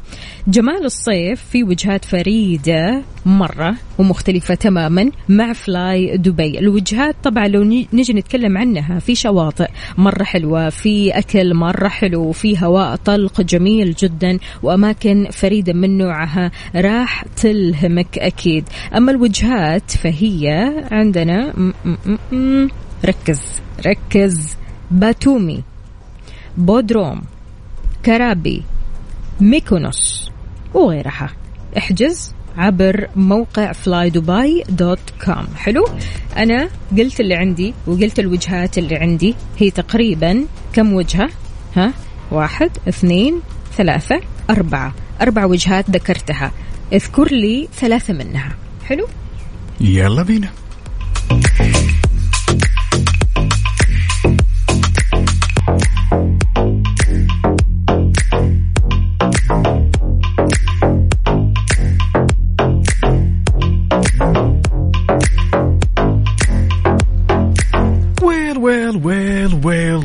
جمال الصيف في وجهات فريدة مرة ومختلفة تماما مع فلاي دبي الوجهات طبعا لو نجي نتكلم عنها في شواطئ مرة حلوة في أكل مرة حلو وفي هواء طلق جميل جدا وأماكن فريدة من نوعها راح تلهمك أكيد. أما الوجهات فهي عندنا ركز ركز. باتومي بودروم كرابي ميكونوس وغيرها. احجز. عبر موقع flydubai dot com حلو؟ أنا قلت اللي عندي وقلت الوجهات اللي عندي. هي تقريبا كم وجهة؟ ها؟ واحد اثنين ثلاثة أربعة. أربع وجهات ذكرتها. اذكر لي ثلاثة منها. حلو؟
يلا بينا.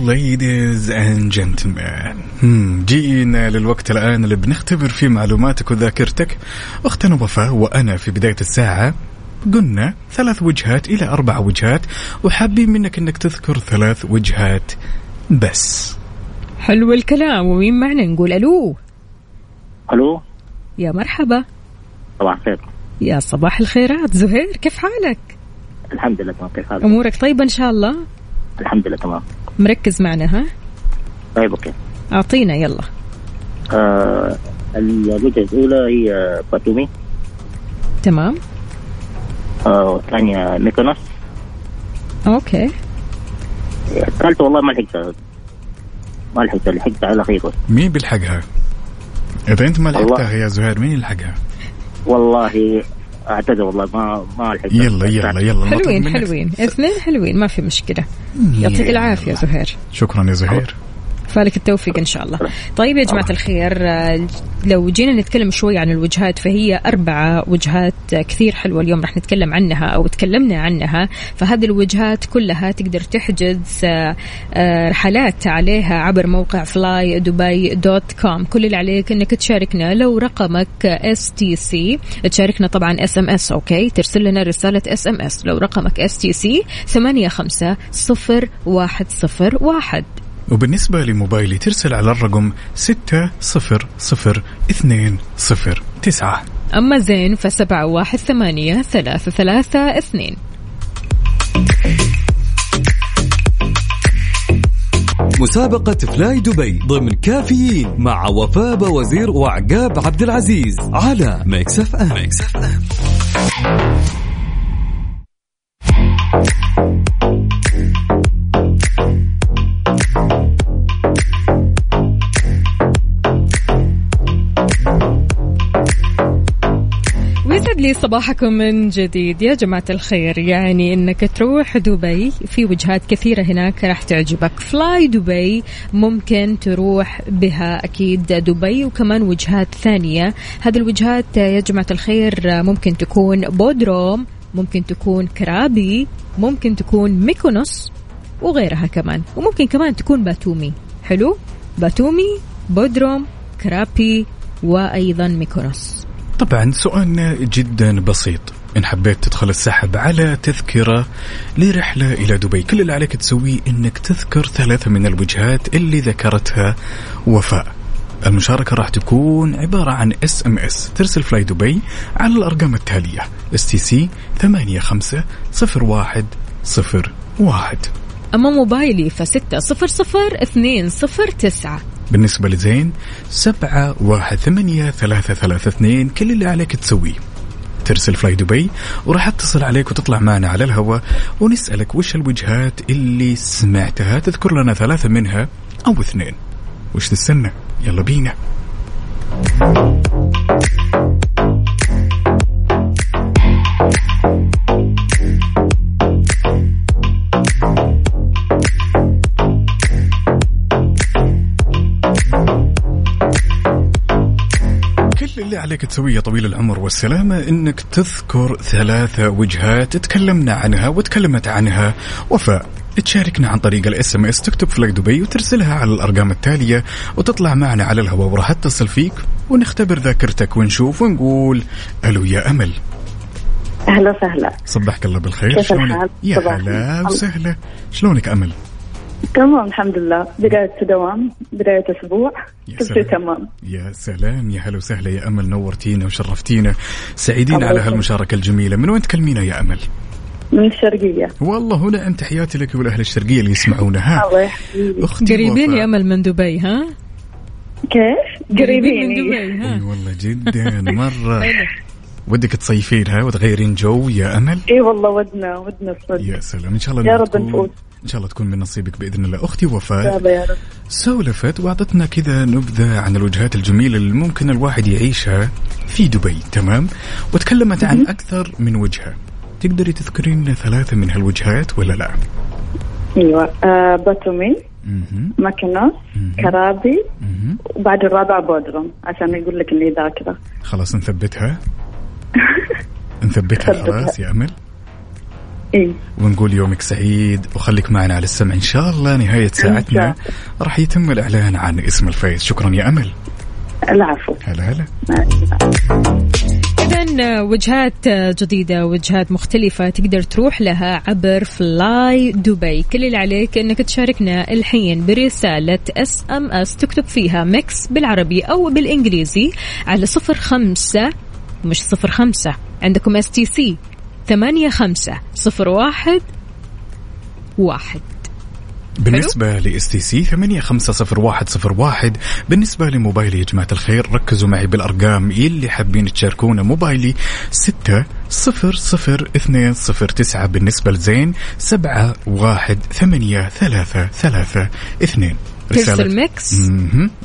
Ladies and gentlemen. Hmm, جينا للوقت الآن اللي بنختبر فيه معلوماتك وذاكرتك. أختنا وفاء وأنا في بداية الساعة قلنا ثلاث وجهات إلى أربع وجهات وحابين منك أنك تذكر ثلاث وجهات بس.
حلو الكلام ومين معنا نقول ألو
ألو
يا مرحبا
صباح الخير
يا صباح الخيرات زهير كيف حالك
الحمد لله تمام كيف حالك؟
أمورك طيبة إن شاء الله
الحمد لله تمام
مركز معنا ها؟
طيب أوكي.
أعطينا يلا.
آه الوجهه الأولى هي باتومي.
تمام.
آه والثانية ميكونوس
okay.
الثالثه والله ما لحقتها ما لحقتها لحقتها على الاخير بس
مين بيلحقها؟ إذا أنت ما. لحقتها يا زهير مين يلحقها؟
والله اعتذر والله ما ما لحقتها
يلا يلا يلا
حلوين حلوين. اثنين حلوين ما في مشكلة. يعطيك العافية زهير.
شكرا يا زهير.
فالك التوفيق ان شاء الله. طيب يا جماعة الخير آه، لو جينا نتكلم شوي عن الوجهات فهي اربعه وجهات آه، كثير حلوة اليوم راح نتكلم عنها أو تكلمنا عنها فهذه الوجهات كلها تقدر تحجز آه، آه، رحلات عليها عبر موقع flydubai dot com كل اللي عليك انك تشاركنا لو رقمك STC تشاركنا طبعا SMS okay ترسل لنا رساله SMS لو رقمك STC 850101
وبالنسبة لموبايلي ترسل على الرقم ستة صفر صفر اثنين صفر تسعة.
أما زين فسبعة واحد ثمانية ثلاثة ثلاثة اثنين.
مسابقة فلاي دبي ضمن كافيين مع وفاء وزير وعقاب عبد العزيز على Mix FM Mix FM
ويسعد لي صباحكم من جديد. يا جماعة الخير يعني إنك تروح دبي في وجهات كثيرة هناك راح تعجبك. فلاي دبي ممكن تروح بها أكيد دبي وكمان وجهات ثانية. هذه الوجهات يا جماعة الخير ممكن تكون بودروم ممكن تكون كرابي ممكن تكون ميكونوس وغيرها كمان. وممكن كمان تكون باتومي. حلو؟ باتومي بودروم كرابي وأيضا ميكونوس.
طبعا سؤالنا جدا بسيط. إن حبيت تدخل السحب على تذكرة لرحلة إلى دبي كل اللي عليك تسويه إنك تذكر ثلاثة من الوجهات اللي ذكرتها وفاء. المشاركة راح تكون عبارة عن SMS ترسل فلاي دبي على الأرقام التالية STC 850101
أما موبايلي فستة صفر صفر اثنين صفر تسعة.
بالنسبة لزين سبعة واحد ثمانية ثلاثة ثلاثة اثنين كل اللي عليك تسويه. ترسل فلاي دبي وراح اتصل عليك وتطلع معنا على الهواء ونسألك وش الوجهات اللي سمعتها تذكر لنا ثلاثة منها أو اثنين. وش تستنى يلا بينا. عليك تسويه يا طويل العمر والسلامة إنك تذكر ثلاثة وجهات تكلمنا عنها وتكلمت عنها. وفاء تشاركنا عن طريق ال SMS تكتب فلاي دبي وترسلها على الأرقام التالية وتطلع معنا على الهواء وراح اتصل فيك ونختبر ذاكرتك ونشوف ونقول ألو يا أمل.
أهلا وسهلا.
صبحك الله بالخير.
كيف
شلونك؟
الحال؟
يا هلا. وسهلا. شلونك أمل؟
تمام الحمد لله. بداية دوام بداية أسبوع
يا
كل. تمام.
يا سلام. يا هلا وسهلا يا أمل نورتينا وشرفتينا. سعيدين على
يسلمك.
هالمشاركة الجميلة. من وين تكلمينا يا أمل؟
من الشرقية.
والله هنا انت تحياتي لك والاهل الشرقية اللي يسمعونا ها.
الله يحييك
قريبين. يا أمل من دبي ها؟
كيف؟
قريبين من دبي
أي
ها
والله جدا.
حلو.
ودك تصيفين ها؟ وتغيرين جو يا أمل؟
إي والله ودنا ودنا الصدق
يا سلام. إن شاء الله
يا رب نفوز.
إن شاء الله تكون من نصيبك بإذن الله
أختي
وفاء سولفت وأعطتنا كذا نبذة عن الوجهات الجميلة اللي ممكن الواحد يعيشها في دبي تمام وتكلمت عن أكثر من وجهة تقدري تذكرين لنا ثلاثة من هالوجهات ولا لا؟
أيوه آه باتومي. ماكنوس. كرابي. وبعد الرابع بودرم عشان يقول لك إني ذاكرة
خلاص نثبتها نثبتها
ثبتها.
خلاص يا أمل
اي
ونقول يومك سعيد وخليك معنا على السمع. إن شاء الله نهاية ساعتنا راح يتم الإعلان عن اسم الفايز شكرا يا أمل.
العفو.
هلا هلا.
إذا وجهات جديدة وجهات مختلفة تقدر تروح لها عبر فلاي دبي كل اللي عليك أنك تشاركنا الحين برسالة SMS تكتب فيها Mix بالعربي أو بالإنجليزي على صفر خمسة مش صفر خمسة عندكم STC ثمانية خمسة صفر واحد واحد.
بالنسبة ل STC 850101 بالنسبة لموبايلي يا جماعة الخير ركزوا معي بالأرقام اللي حابين تشاركونا. موبايلي 6 صفر صفر اثنين صفر تسعة. بالنسبة لزين سبعة واحد ثمانية ثلاثة ثلاثة اثنين.
ترسل
Mix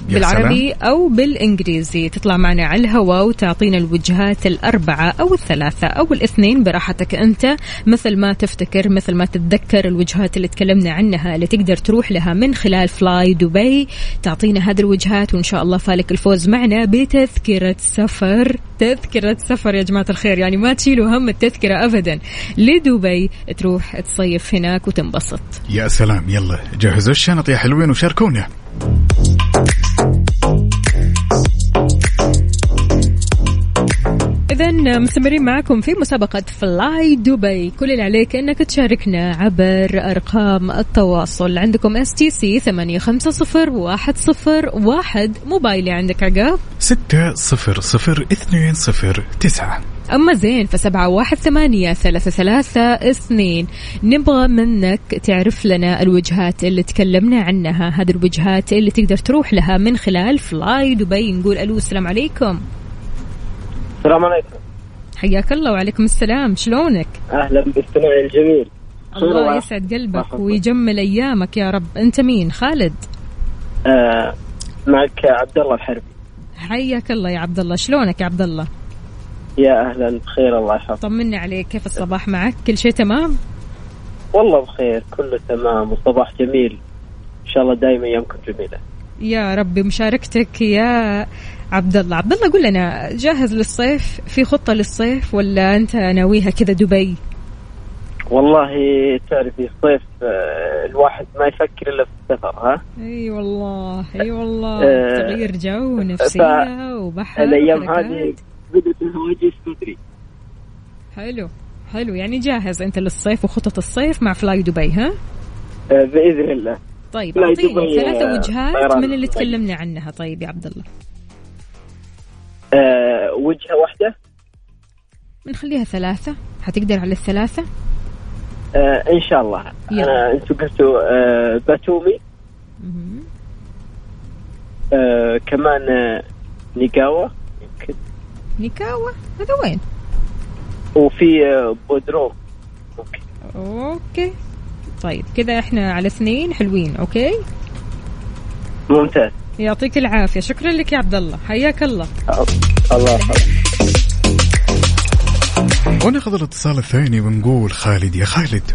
بالعربي أو بالإنجليزي. تطلع معنا على الهواء وتعطينا الوجهات الأربعة أو الثلاثة أو الاثنين براحتك أنت. مثل ما تفتكر مثل ما تتذكر الوجهات اللي تكلمنا عنها اللي تقدر تروح لها من خلال فلاي دبي تعطينا هذه الوجهات وإن شاء الله فالك الفوز معنا بتذكرة سفر. تذكرة سفر يا جماعة الخير يعني ما تشيلوا هم التذكرة أبدا. لدبي تروح تصيف هناك وتنبسط.
يا سلام. يلا جهزوا الشنط يا حلوين وشاركونا.
دونه إذا مستمرين معكم في مسابقة فلاي دبي، كل اللي عليك إنك تشاركنا عبر أرقام التواصل، عندكم STC ثمانية خمسة صفر واحد صفر واحد، موبايلي عندك عقاب،
ستة صفر صفر اثنين صفر تسعة
أما زين فسبعة واحد ثمانية ثلاثة ثلاثة إثنين، نبغى منك تعرف لنا الوجهات اللي تكلمنا عنها، هذه الوجهات اللي تقدر تروح لها من خلال فلاي دبي، نقول ألو السلام عليكم.
السلام عليكم.
حياك الله وعليكم السلام، شلونك؟
أهلا باستماعي الجميل.
الله يسعد قلبك ويجمل أيامك يا رب. أنت مين؟ خالد؟
آه معك عبد الله الحربي.
حياك الله يا عبد الله شلونك يا عبد الله
يا أهلا بخير الله يحفظك.
طمني عليك. كيف الصباح معك؟ كل شيء تمام؟
والله بخير كله تمام والصباح جميل. إن شاء الله دائما ايامكم جميله
يا رب مشاركتك يا عبد الله عبد الله قول لنا جاهز للصيف؟ في خطة للصيف ولا أنت ناويها كذا دبي؟
والله تعرفي الصيف آه، الواحد ما يفكر إلا في السفر ها؟
أي والله أي والله.
آه،
تغيير جو ونفسيه وبحر الأيام.
هذه بدأت الهواجس بدري
حلو حلو. يعني جاهز أنت للصيف وخطط الصيف مع فلاي دبي ها؟
آه، بإذن الله.
طيب
أعطيني
ثلاثة وجهات من اللي. تكلمنا عنها طيب يا عبد الله
آه، وجهة واحدة.
بنخليها ثلاثة. حتقدر على الثلاثة؟
آه، إن شاء الله.
يلا.
أنا أنتم قلتوا آه، باتومي. آه، كمان آه، نيكاوا. يمكن
نيكاوا؟ هذا وين؟
وفي آه، بودروم ممكن
okay. طيب كذا إحنا على اثنين حلوين okay؟
ممتاز.
يعطيك العافية. شكرا لك يا عبد الله. حياك الله.
الله يحفظك.
وناخذ الاتصال الثاني ونقول خالد. يا خالد.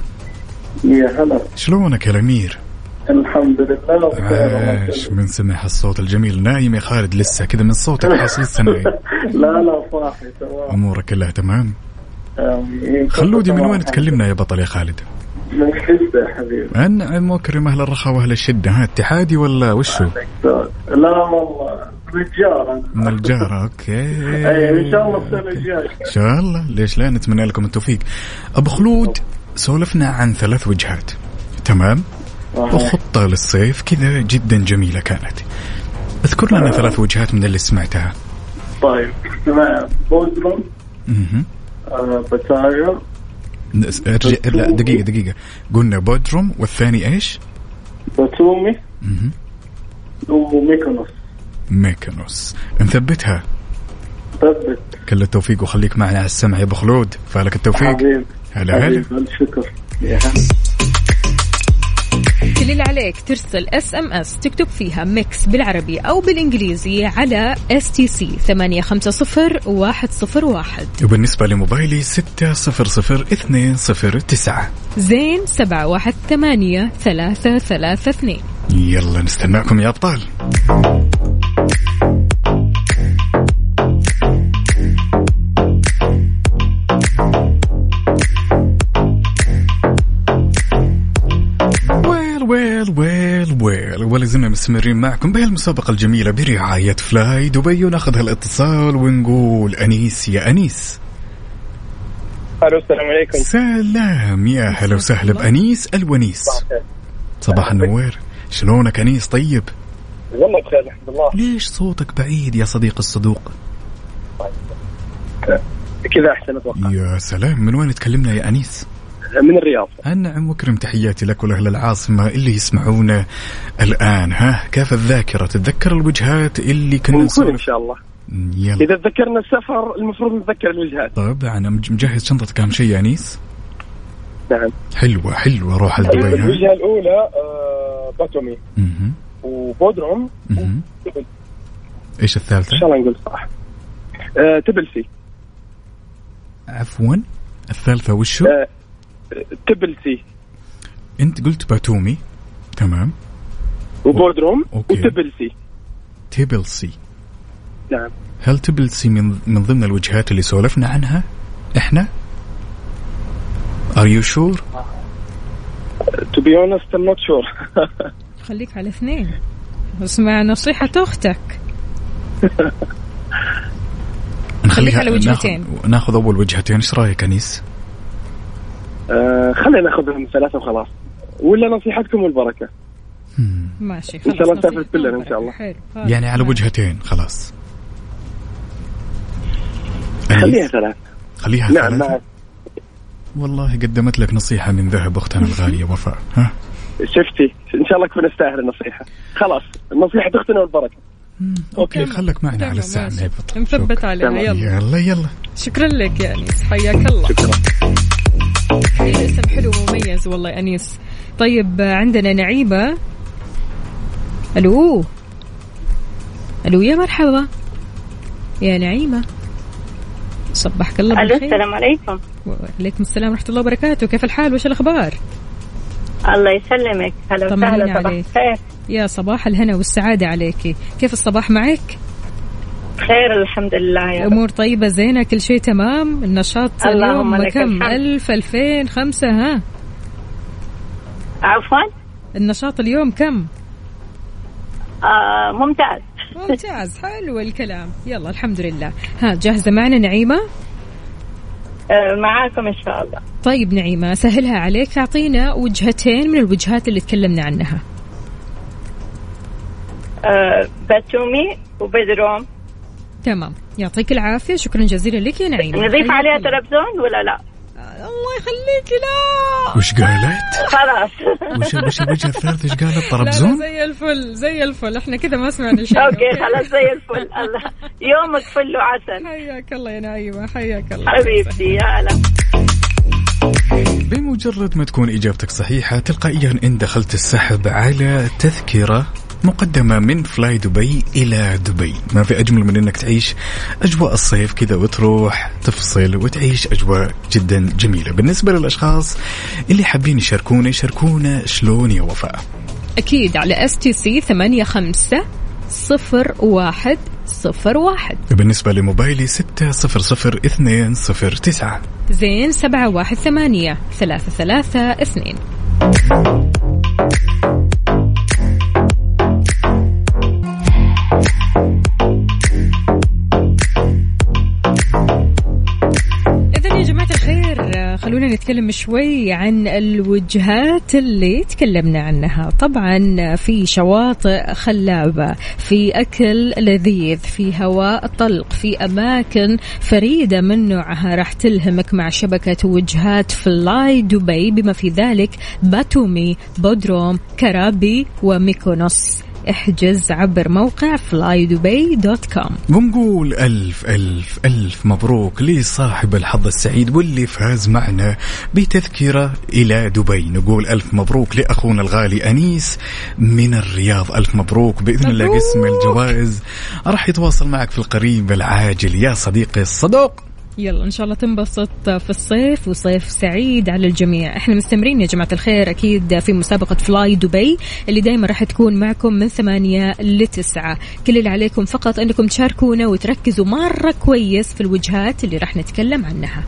يا هلا.
شلونك يا الأمير؟
الحمد لله.
عاش من سمع الصوت الجميل. نايم يا خالد لسه كذا من صوتك حاس لسه نايم
لا لا صاحي تمام.
أمورك كلها تمام. خلودي من. وين تكلمنا يا بطل يا خالد؟
من حزة يا حبيبي.
انعم واكرم أهل الرخاء وأهل الشدة ها اتحادي ولا وشو؟
لا والله رجال أنا.
من الجارة أوكي.
أي إن شاء الله السنة الجاية.
إن شاء الله. ليش لا؟ نتمنى لكم التوفيق. أبو خلود سولفنا عن ثلاث وجهات. تمام؟ وخطة للصيف كذا جدا جميلة كانت. اذكر لنا ثلاث وجهات من اللي سمعتها.
طيب بودرم
مهم.
آه،
بتايا ارجع لا دقيقة دقيقة. قلنا بودروم والثاني إيش؟
باتومي. وميكونوس
ميكانوس. نثبتها.
ثبت.
كل التوفيق وخليك معنا على السمع يا أبو خلود. فالك التوفيق.
حبيبي.
هلا هلا.
الشكر يا هلا.
كل اللي عليك ترسل SMS تكتب فيها Mix بالعربي أو بالإنجليزي على STC 850101
وبالنسبة لموبايلي 600209
زين 718 332
يلا نستناكم يا أبطال. ولا زلنا مستمرين معكم بهالمسابقة الجميلة برعاية فلاي دبي. وناخذ هالاتصال ونقول أنيس يا أنيس.
ألو السلام عليكم.
سلام. يا هلا وسهلا بأنيس الونيس. صباح النوير. شلونك أنيس؟ طيب.
والله بخير الحمد لله.
ليش صوتك بعيد يا صديق الصدوق؟
كذا أحسن أتوقع.
يا سلام. من وين تكلمنا يا أنيس؟
من الرياض.
أنعم وكرم تحياتي لك ولأهل العاصمة اللي يسمعونا الآن. ها كيف الذاكرة؟ تتذكر الوجهات اللي كنا
إن
نسولف
شاء الله.
يلا.
إذا تذكرنا السفر المفروض نتذكر الوجهات.
طبعا مجهز شنطتك أهم شيء يا أنيس؟
نعم.
حلوة حلوة روح على دبي ها؟
الوجهة الأولى آه، باتومي. وبودروم.
مهم. إيش
إن
الثالثة
شاء الله نقول صح. آه، تبلسي.
عفوا. الثالثة وشو؟
آه، تبلسي.
أنت قلت باتومي. تمام.
وبودروم
okay.
وتبلسي
تيبلسي
نعم.
هل تبلسي من من ضمن الوجهات اللي سولفنا عنها؟ إحنا؟ Are you sure؟
To be honest I'm not sure
خليك على اثنين. اسمع نصيحة أختك.
نخليها
على وجهتين.
ناخذ, ناخذ أول وجهتين. إيش رأيك أنيس؟
خلينا ناخذهم ثلاثة وخلاص. ولا نصيحتكم والبركة.
ماشي
إن
خلاص
شاء الله نسافر
نصيحة
كلنا إن شاء الله.
حلو
يعني على وجهتين خلاص.
خليها ثلاث
خليها
نعم
ثلاثة.
نعم.
والله قدمت لك نصيحة من ذهب أختنا الغالية وفاء. ها؟
شفتي؟ إن شاء الله كنا نستاهل النصيحة. خلاص نصيحة أختنا والبركة.
أوكي
تمام.
خلك معنا على الساعة
مثبت
شكراً.
عليها. يلا.
يلا يلا.
شكرا لك يا أنيس حياك الله.
شكرا.
اسم حلو ومميز والله يا أنيس. طيب عندنا نعيبة. ألو؟ ألو يا مرحبا. يا نعيمة. صبحك الله
ألو
بالخير.
السلام عليكم.
وعليكم السلام ورحمة الله وبركاته. كيف الحال؟ وش الأخبار؟
الله يسلمك. هلا وسهلا صباح. الخير.
يا صباح الهنا والسعادة عليك كيف الصباح معك؟
بخير الحمد لله يا رب.
امور طيبة زينة كل شيء تمام؟ النشاط اليوم كم
الحمد.
ألف ألفين خمسة ها؟
عفوا.
النشاط اليوم كم؟
آه ممتاز.
ممتاز حلو الكلام. يلا الحمد لله. ها جاهزة معنا نعيمة؟
آه معاكم إن شاء الله.
طيب نعيمة سهلها عليك. أعطينا وجهتين من الوجهات اللي تكلمنا عنها.
آه باتومي وبدروم.
تمام. يعطيك العافية. شكرا جزيلا لك يا نعيمة.
نضيف عليها. تلفزيون ولا لا؟
الله يخليك. لا.
وش قالت؟
خلاص.
وش وش الوجه الثالث؟ إيش قالت؟ طرابزون؟
زي الفل زي الفل. إحنا كذا ما سمعنا شيء.
okay خلاص زي الفل. الله. يومك فل وعسل.
حياك الله يا نعيمة. حياك الله.
حبيبتي يا هلا.
بمجرد ما تكون إجابتك صحيحة تلقائيا إن دخلت السحب على تذكرة مقدمة من فلاي دبي إلى دبي ما في أجمل من أنك تعيش أجواء الصيف كذا وتروح تفصل وتعيش أجواء جدا جميلة. بالنسبة للأشخاص اللي حابين يشاركونا يشاركونا شلون يا وفاء؟
أكيد على STC ثمانية خمسة صفر واحد صفر واحد.
بالنسبة لموبايلي ستة صفر صفر اثنين صفر تسعة.
زين سبعة واحد ثمانية ثلاثة ثلاثة اثنين. خلونا نتكلم شوي عن الوجهات اللي تكلمنا عنها. طبعا في شواطئ خلابة في أكل لذيذ في هواء طلق في أماكن فريدة من نوعها راح تلهمك مع شبكة وجهات فلاي دبي بما في ذلك باتومي بودروم كرابي وميكونوس. احجز عبر موقع فلاي دبي dot com
ونقول ألف ألف ألف مبروك لصاحب الحظ السعيد واللي فاز معنا بتذكرة إلى دبي. نقول ألف مبروك لأخونا الغالي أنيس من الرياض. ألف مبروك بإذن الله. قسم الجوائز. راح يتواصل معك في القريب العاجل. يا صديقي الصدوق
يلا إن شاء الله تنبسط في الصيف وصيف سعيد على الجميع. إحنا مستمرين يا جماعة الخير. أكيد في مسابقة فلاي دبي اللي دائما راح تكون معكم من ثمانية لتسعة. كل اللي عليكم فقط إنكم تشاركونا وتركزوا مرة كويس في الوجهات اللي راح نتكلم عنها.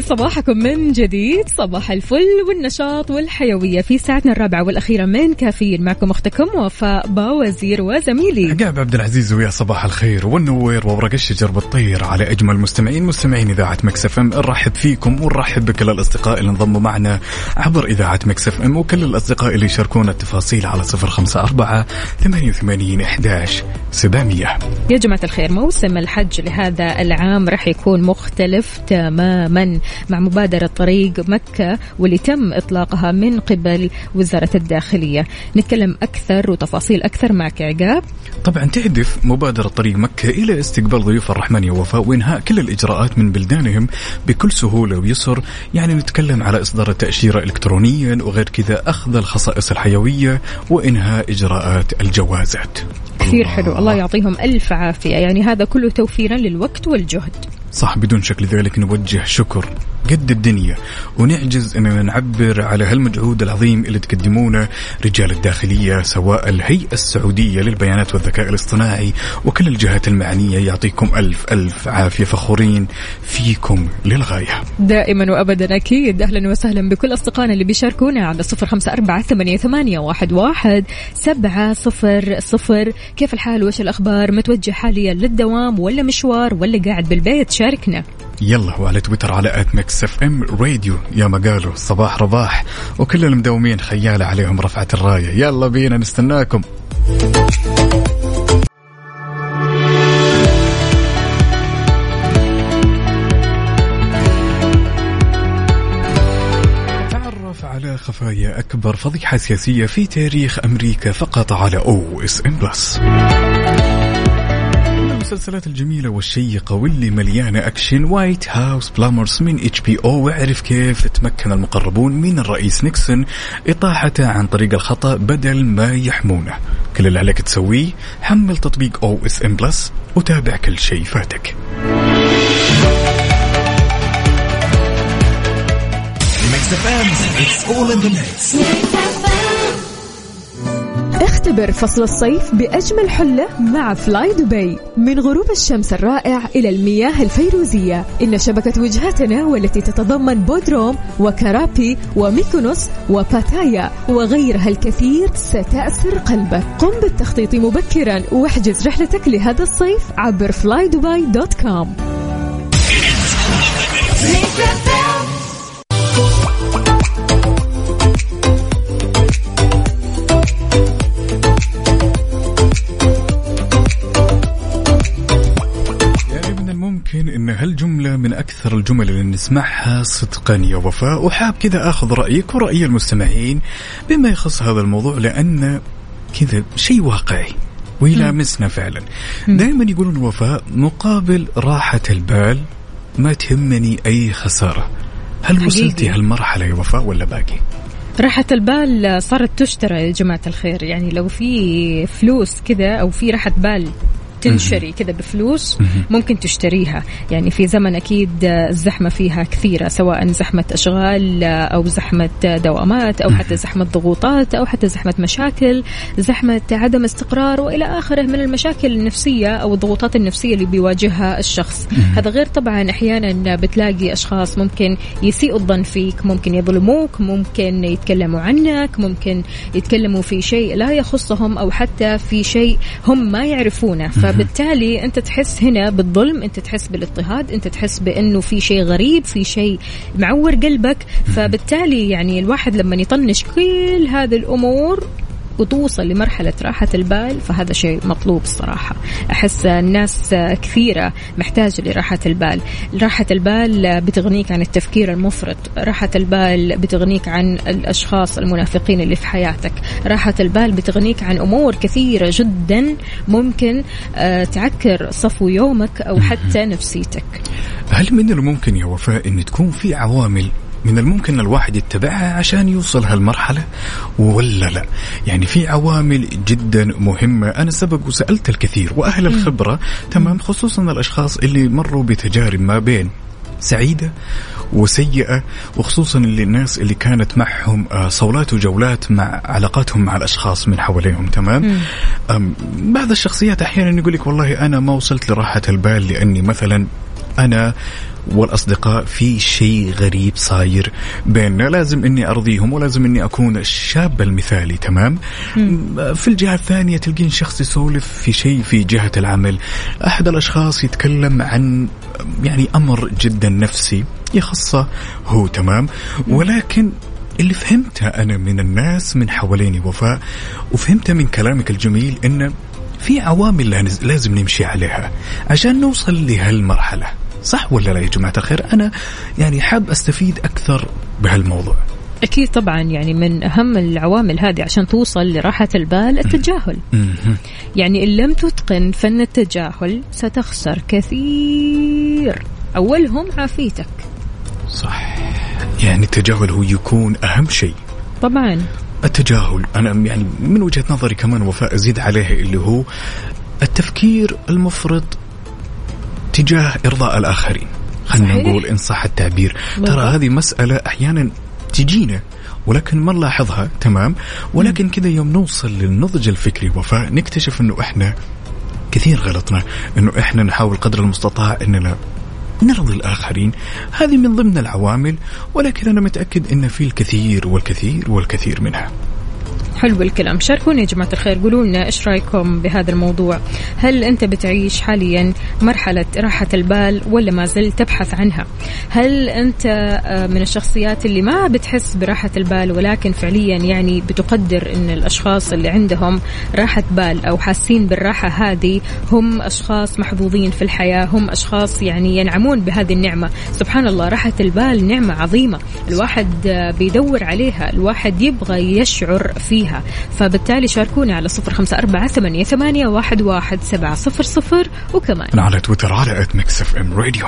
صباحكم من جديد صباح الفل والنشاط والحيوية في ساعتنا الرابعة والأخيرة من كافيين معكم أختكم وفاء باوزير وزميلي.
عقاب عبد العزيز ويا صباح الخير والنوير وورق الشجر بالطير على أجمل مستمعين مستمعين إذاعة Mix FM. نرحب فيكم ونرحب بكل الأصدقاء اللي انضموا معنا عبر إذاعة Mix FM وكل الأصدقاء اللي يشاركونا التفاصيل على صفر خمسة أربعة ثمانية وثمانين إحداش سبعمئه
يا جماعة الخير موسم الحج لهذا العام راح يكون مختلف تماما. مع مبادرة طريق مكة واللي تم إطلاقها من قبل وزارة الداخلية. نتكلم أكثر وتفاصيل أكثر معك عقاب
طبعا تهدف مبادرة طريق مكة إلى استقبال ضيوف الرحمن يا وفاء وإنهاء كل الإجراءات من بلدانهم بكل سهولة ويسر. يعني نتكلم على إصدار التأشيرة إلكترونيا وغير كذا أخذ الخصائص الحيوية وإنهاء إجراءات الجوازات.
كثير حلو. الله يعطيهم ألف عافية. يعني هذا كله توفيرا للوقت والجهد.
صح بدون شك لذلك نوجه شكر قد الدنيا ونعجز اننا نعبر على هالمجهود العظيم اللي تقدمونه رجال الداخلية سواء الهيئة السعودية للبيانات والذكاء الاصطناعي وكل الجهات المعنية. يعطيكم ألف ألف عافية فخورين فيكم للغاية.
دائما وابدا أكيد أهلا وسهلا بكل أصدقائنا اللي بيشاركونا على صفر خمسة أربعة ثمانية, ثمانية واحد, واحد سبعة صفر صفر. كيف الحال؟ وش الأخبار؟ متوجه حاليا للدوام ولا مشوار ولا قاعد بالبيت؟ شاركنا.
يلا وعلى تويتر على at Mix FM Radio يا ما قالوا صباح رباح. وكل المداومين خياله عليهم رفعة الراية. يلا بينا نستناكم. خفايا أكبر فضيحة سياسية في تاريخ أمريكا فقط على OSN Plus المسلسلات الجميلة والشيقة واللي مليانة أكشن White House Plumbers من HBO واعرف كيف تمكن المقربون من الرئيس نيكسون إطاحته عن طريق الخطأ بدل ما يحمونه. كل اللي عليك تسويه حمل تطبيق OSN Plus وتابع كل شيء فاتك.
اختبر فصل الصيف بأجمل حلة مع فلاي دبي من غروب الشمس الرائع إلى المياه الفيروزية. إن شبكة وجهاتنا والتي تتضمن بودروم وكرابي وميكونوس وباتايا وغيرها الكثير ستأسر قلبك. قم بالتخطيط مبكرا واحجز رحلتك لهذا الصيف عبر فلاي دبي
الممكن إن هالجملة من أكثر الجمل اللي نسمعها صدقا يا وفاء وحاب كذا آخذ رأيك ورأي المستمعين بما يخص هذا الموضوع لأن كذا شيء واقعي ويلامسنا فعلا دائما يقولون وفاء مقابل راحة البال ما تهمني أي خسارة هل
حقيقي.
وصلتي هالمرحلة يا وفاء ولا باقي؟
راحة البال صارت تشترى يا جماعة الخير يعني لو في فلوس كذا أو في راحة بال تنشري كذا بفلوس ممكن تشتريها. يعني في زمن أكيد الزحمة فيها كثيرة سواء زحمة أشغال أو زحمة دوامات أو حتى زحمة ضغوطات أو حتى زحمة مشاكل زحمة عدم استقرار وإلى آخره من المشاكل النفسية أو الضغوطات النفسية اللي بيواجهها الشخص. هذا غير طبعا أحيانا بتلاقي أشخاص ممكن يسيئوا الظن فيك ممكن يظلموك ممكن يتكلموا عنك ممكن يتكلموا في شيء لا يخصهم أو حتى في شيء هم ما يعرفونه. فبالتالي أنت تحس هنا بالظلم أنت تحس بالاضطهاد أنت تحس بأنه في شيء غريب في شيء معور قلبك. فبالتالي يعني الواحد لما يطنش كل هذه الأمور وتوصل لمرحلة راحة البال فهذا شيء مطلوب الصراحة. أحس الناس كثيرة محتاجة لراحة البال. راحة البال بتغنيك عن التفكير المفرط. راحة البال بتغنيك عن الأشخاص المنافقين اللي في حياتك. راحة البال بتغنيك عن أمور كثيرة جدا ممكن آه، تعكر صفو يومك أو حتى نفسيتك.
هل من الممكن يا وفاء إن تكون في عوامل من الممكن الواحد يتبعها عشان يوصل هالمرحلة ولا لا؟ يعني في عوامل جدا مهمة. أنا سبق وسألت الكثير وأهل الخبرة تمام خصوصا الأشخاص اللي مروا بتجارب ما بين سعيدة وسيئة وخصوصا اللي الناس اللي كانت معهم آه، صولات وجولات مع علاقاتهم مع الأشخاص من حواليهم تمام؟ بعض الشخصيات أحيانا يقول لك والله أنا ما وصلت لراحة البال لأني مثلا أنا والأصدقاء في شيء غريب صاير بيننا لازم إني أرضيهم ولازم إني أكون الشاب المثالي تمام؟ في الجهة الثانية تلقين شخص يسولف في شيء في جهة العمل. أحد الأشخاص يتكلم عن يعني أمر جدا نفسي يخصه هو تمام؟ ولكن اللي فهمته أنا من الناس من حواليني وفاء وفهمته من كلامك الجميل إنه في عوامل لاز- لازم نمشي عليها عشان نوصل لهالمرحلة. صح ولا لا يا جماعة الخير؟ أنا يعني حاب أستفيد أكثر بهالموضوع.
أكيد طبعا يعني من أهم العوامل هذه عشان توصل لراحة البال التجاهل. يعني إن لم تتقن فن التجاهل ستخسر كثير. أولهم عافيتك.
صح. يعني التجاهل هو يكون أهم شيء.
طبعا.
التجاهل أنا يعني من وجهة نظري كمان وفاء أزيد عليه اللي هو التفكير المفرط تجاه إرضاء الآخرين. خلينا. نقول إن صح التعبير. ترى هذه مسألة أحيانا تجينا ولكن ما نلاحظها تمام؟ ولكن كذا يوم نوصل للنضج الفكري وفاء نكتشف إنه إحنا كثير غلطنا إنه إحنا نحاول قدر المستطاع إننا نرضي الآخرين. هذه من ضمن العوامل ولكن أنا متأكد أن في الكثير والكثير والكثير منها.
حلو الكلام. شاركونا يا جماعة الخير قولوا لنا إيش رأيكم بهذا الموضوع؟ هل أنت بتعيش حاليا مرحلة راحة البال ولا ما زلت تبحث عنها؟ هل أنت آه، من الشخصيات اللي ما بتحس براحة البال ولكن فعليا يعني بتقدر أن الأشخاص اللي عندهم راحة بال أو حاسين بالراحة هذه هم أشخاص محظوظين في الحياة هم أشخاص يعني ينعمون بهذه النعمة. سبحان الله راحة البال نعمة عظيمة. الواحد آه، بيدور عليها الواحد يبغى يشعر فيها. تلاقيها فبالتالي شاركونا على صفر خمسة أربعة ثمانية, ثمانية واحد, واحد سبعة صفر صفر وكمان.
على تويتر على at Mix FM Radio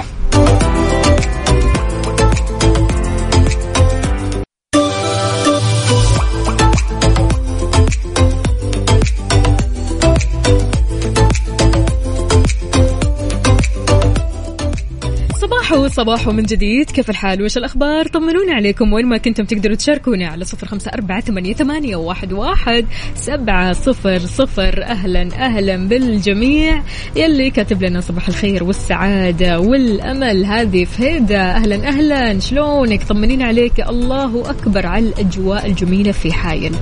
صباحو صباحو من جديد. كيف الحال؟ وش الأخبار؟ طمنونا عليكم. وين ما كنتم تقدروا تشاركونا على صفر خمسة أربعة ثمانية, ثمانية واحد, واحد. سبعة صفر صفر. أهلا أهلا بالجميع. يلي كاتب لنا صباح الخير والسعادة والأمل. هذه فهيدة. أهلا أهلا. شلونك؟ طمنين عليك. الله أكبر على الأجواء الجميلة في حايل.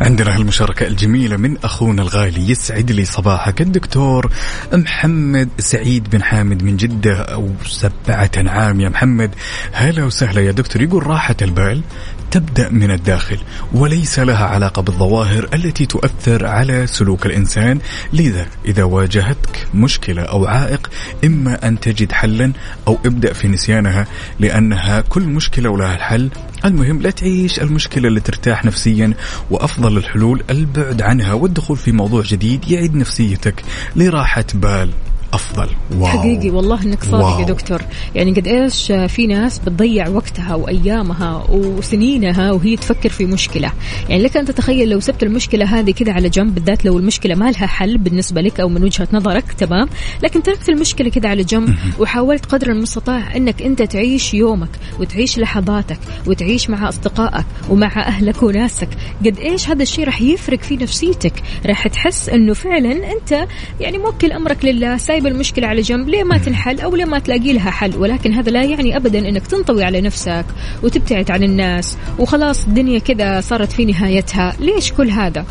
عندنا هالمشاركة الجميلة من أخونا الغالي. يسعد لي صباحك الدكتور محمد سعيد بن حامد من جدة. أو سبعة عام يا محمد. هلا وسهلا يا دكتور. يقول راحة البال تبدأ من الداخل وليس لها علاقة بالظواهر التي تؤثر على سلوك الإنسان. لذا إذا واجهتك مشكلة أو عائق إما أن تجد حلا أو ابدأ في نسيانها لأنها كل مشكلة ولها الحل. المهم لا تعيش المشكلة اللي ترتاح نفسيا وأفضل الحلول البعد عنها والدخول في موضوع جديد يعيد نفسيتك لراحة بال. أفضل. واو.
حقيقي والله إنك صادق. يا دكتور. يعني قد إيش في ناس بتضيع وقتها وأيامها وسنينها وهي تفكر في مشكلة. يعني لك أن تتخيل لو سبت المشكلة هذه كذا على جنب بالذات لو المشكلة ما لها حل بالنسبة لك أو من وجهة نظرك تمام؟ لكن تركت المشكلة كذا على جنب وحاولت قدر المستطاع إنك أنت تعيش يومك وتعيش لحظاتك وتعيش مع أصدقائك ومع أهلك وناسك. قد إيش هذا الشيء راح يفرق في نفسيتك؟ راح تحس إنه فعلا أنت يعني موكل أمرك لله سايب المشكلة على جنب ليه ما تنحل أو ليه ما تلاقي لها حل؟ ولكن هذا لا يعني ابدا إنك تنطوي على نفسك وتبتعد عن الناس وخلاص الدنيا كذا صارت في نهايتها. ليش كل هذا؟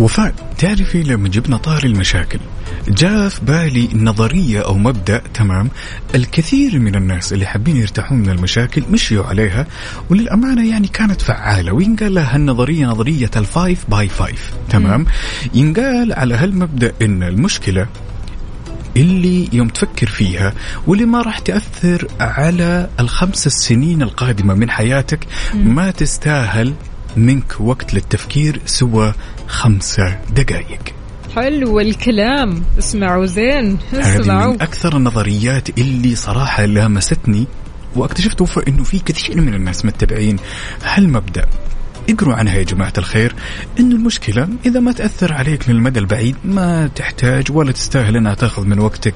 وفاء تعرفي لما جبنا طار المشاكل جاء في بالي نظرية أو مبدأ تمام؟ الكثير من الناس اللي حابين يرتاحون من المشاكل مشيوا عليها وللأمانة يعني كانت فعالة وينقال لها هالنظرية نظرية ال five by five تمام؟ ينقال على هالمبدأ إن المشكلة اللي يوم تفكر فيها واللي ما راح تأثر على الخمس السنين القادمة من حياتك ما تستاهل منك وقت للتفكير سوى خمسة دقائق
حلو الكلام. اسمعوا زين اسمعوا
من أكثر النظريات اللي صراحة لامستني وأكتشفت إنه في كثير من الناس متبعين هالمبدأ. اقروا عنها يا جماعة الخير. إن المشكلة إذا ما تأثر عليك للمدى البعيد ما تحتاج ولا تستاهل أنها تأخذ من وقتك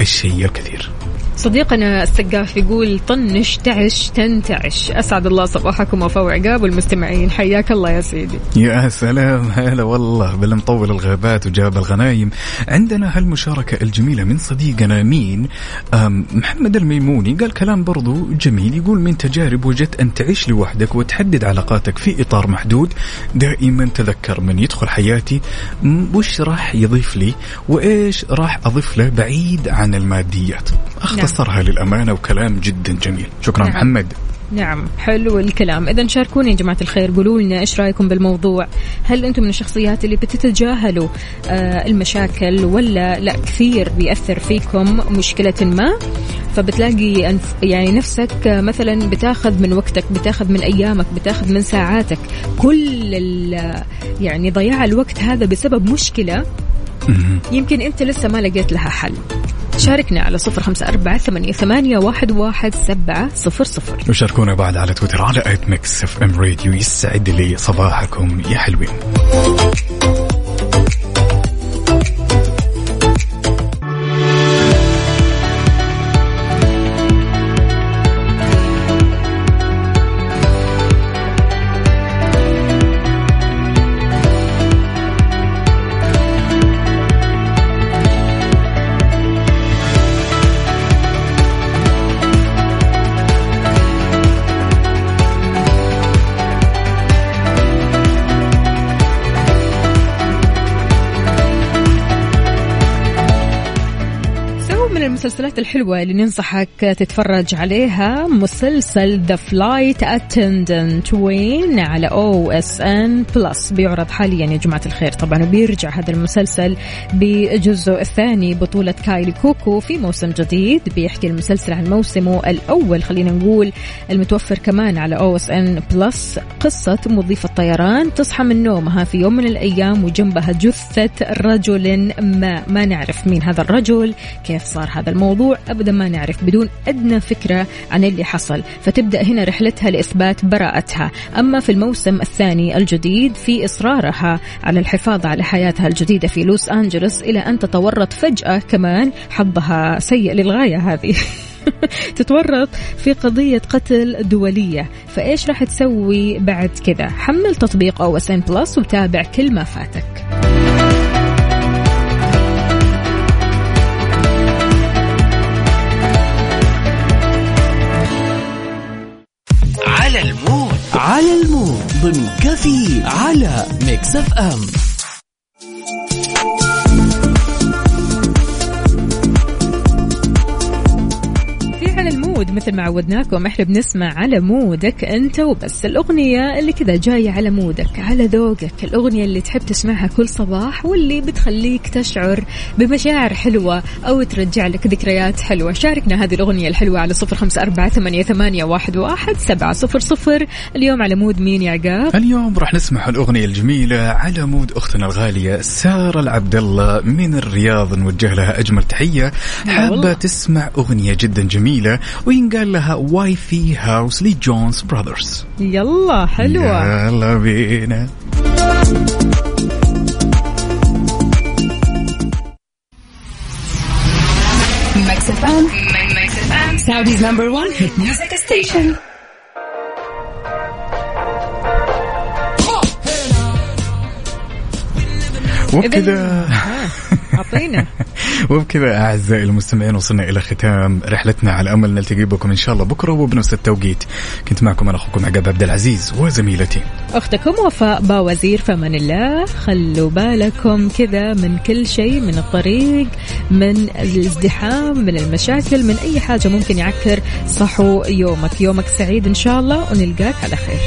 الشيء الكثير.
صديقنا السقاف يقول طنش تعش تنتعش. أسعد الله صباحكم وفاء وعقاب والمستمعين حياك الله يا سيدي.
يا سلام. هلا والله. بالمطول الغابات وجاب الغنايم. عندنا هالمشاركة الجميلة من صديقنا مين؟ محمد الميموني. قال كلام برضو جميل. يقول من تجارب وجدت أن تعيش لوحدك وتحدد علاقاتك في إطار محدود دائما تذكر من يدخل حياتي وش راح يضيف لي؟ وإيش راح أضيف له بعيد عن الماديات؟ أختصرها للأمانة وكلام جدا جميل. شكرا
نعم.
محمد.
نعم حلو الكلام. اذا شاركونا يا جماعة الخير قولوا لنا إيش رأيكم بالموضوع؟ هل أنتم من الشخصيات اللي بتتجاهلوا آه المشاكل ولا لا؟ كثير بيأثر فيكم مشكلة ما. فبتلاقي أنف يعني نفسك آه، مثلا بتاخذ من وقتك بتاخذ من أيامك بتاخذ من ساعاتك. كل ال- يعني ضياع الوقت هذا بسبب مشكلة يمكن أنت لسه ما لقيت لها حل. شاركنا على صفر خمسة أربعة ثمانية, واحد, واحد سبعة صفر صفر.
وشاركونا بعد على تويتر على at Mix FM Radio يسعد لي صباحكم. يا حلوين.
المسلسلات الحلوة اللي ننصحك تتفرج عليها مسلسل The Flight Attendant وين؟ على OSN Plus بيعرض حاليا يا جماعة الخير. طبعا وبيرجع هذا المسلسل بجزء الثاني بطولة كايلي كوكو في موسم جديد. بيحكي المسلسل عن موسمه الأول خلينا نقول المتوفر كمان على OSN Plus قصة مضيفة طيران تصحى من نومها في يوم من الأيام وجنبها جثة رجل ما ما نعرف مين هذا الرجل كيف صار هذا الموضوع أبدا ما نعرف بدون أدنى فكرة عن اللي حصل. فتبدأ هنا رحلتها لإثبات براءتها. أما في الموسم الثاني الجديد في إصرارها على الحفاظ على حياتها الجديدة في لوس أنجلوس إلى أن تتورط فجأة كمان حظها سيء للغاية هذه. تتورط في قضية قتل دولية. فإيش راح تسوي بعد كذا؟ حمل تطبيق OSN Plus وتابع كل ما فاتك.
على ال mood ضمن كفي على Mix
FM. ال mood مثل ما عودناكم إحنا بنسمع على mood ك أنت وبس. الأغنية اللي كذا جاية على mood ك على ذوقك. الأغنية اللي تحب تسمعها كل صباح واللي بتخليك تشعر بمشاعر حلوة أو ترجع لك ذكريات حلوة. شاركنا هذه الأغنية الحلوة على صفر خمسة أربعة ثمانية, ثمانية واحد, واحد سبعة صفر صفر. اليوم على mood مين يا عقاب؟
اليوم راح نسمع الأغنية الجميلة على mood أختنا الغالية سارة العبد الله من الرياض. نوجه لها أجمل تحية. حابة
والله.
تسمع أغنية جدا جميلة وينقال لها Waffle House ل Jonas Brothers
يلا حلوة
يلا بينا
FM. Saudi's number one hit music station.
وبكذا
أعطينا.
وبكذا أعزائي المستمعين وصلنا إلى ختام رحلتنا على أمل نلتقي بكم إن شاء الله بكرة وبنفس التوقيت. كنت معكم أنا أخوكم عقاب عبد العزيز وزميلتي.
أختكم وفاء باوزير فمن الله. خلوا بالكم كذا من كل شيء من الطريق من الازدحام من المشاكل من أي حاجة ممكن يعكر صحو يومك. يومك سعيد إن شاء الله ونلقاك على خير.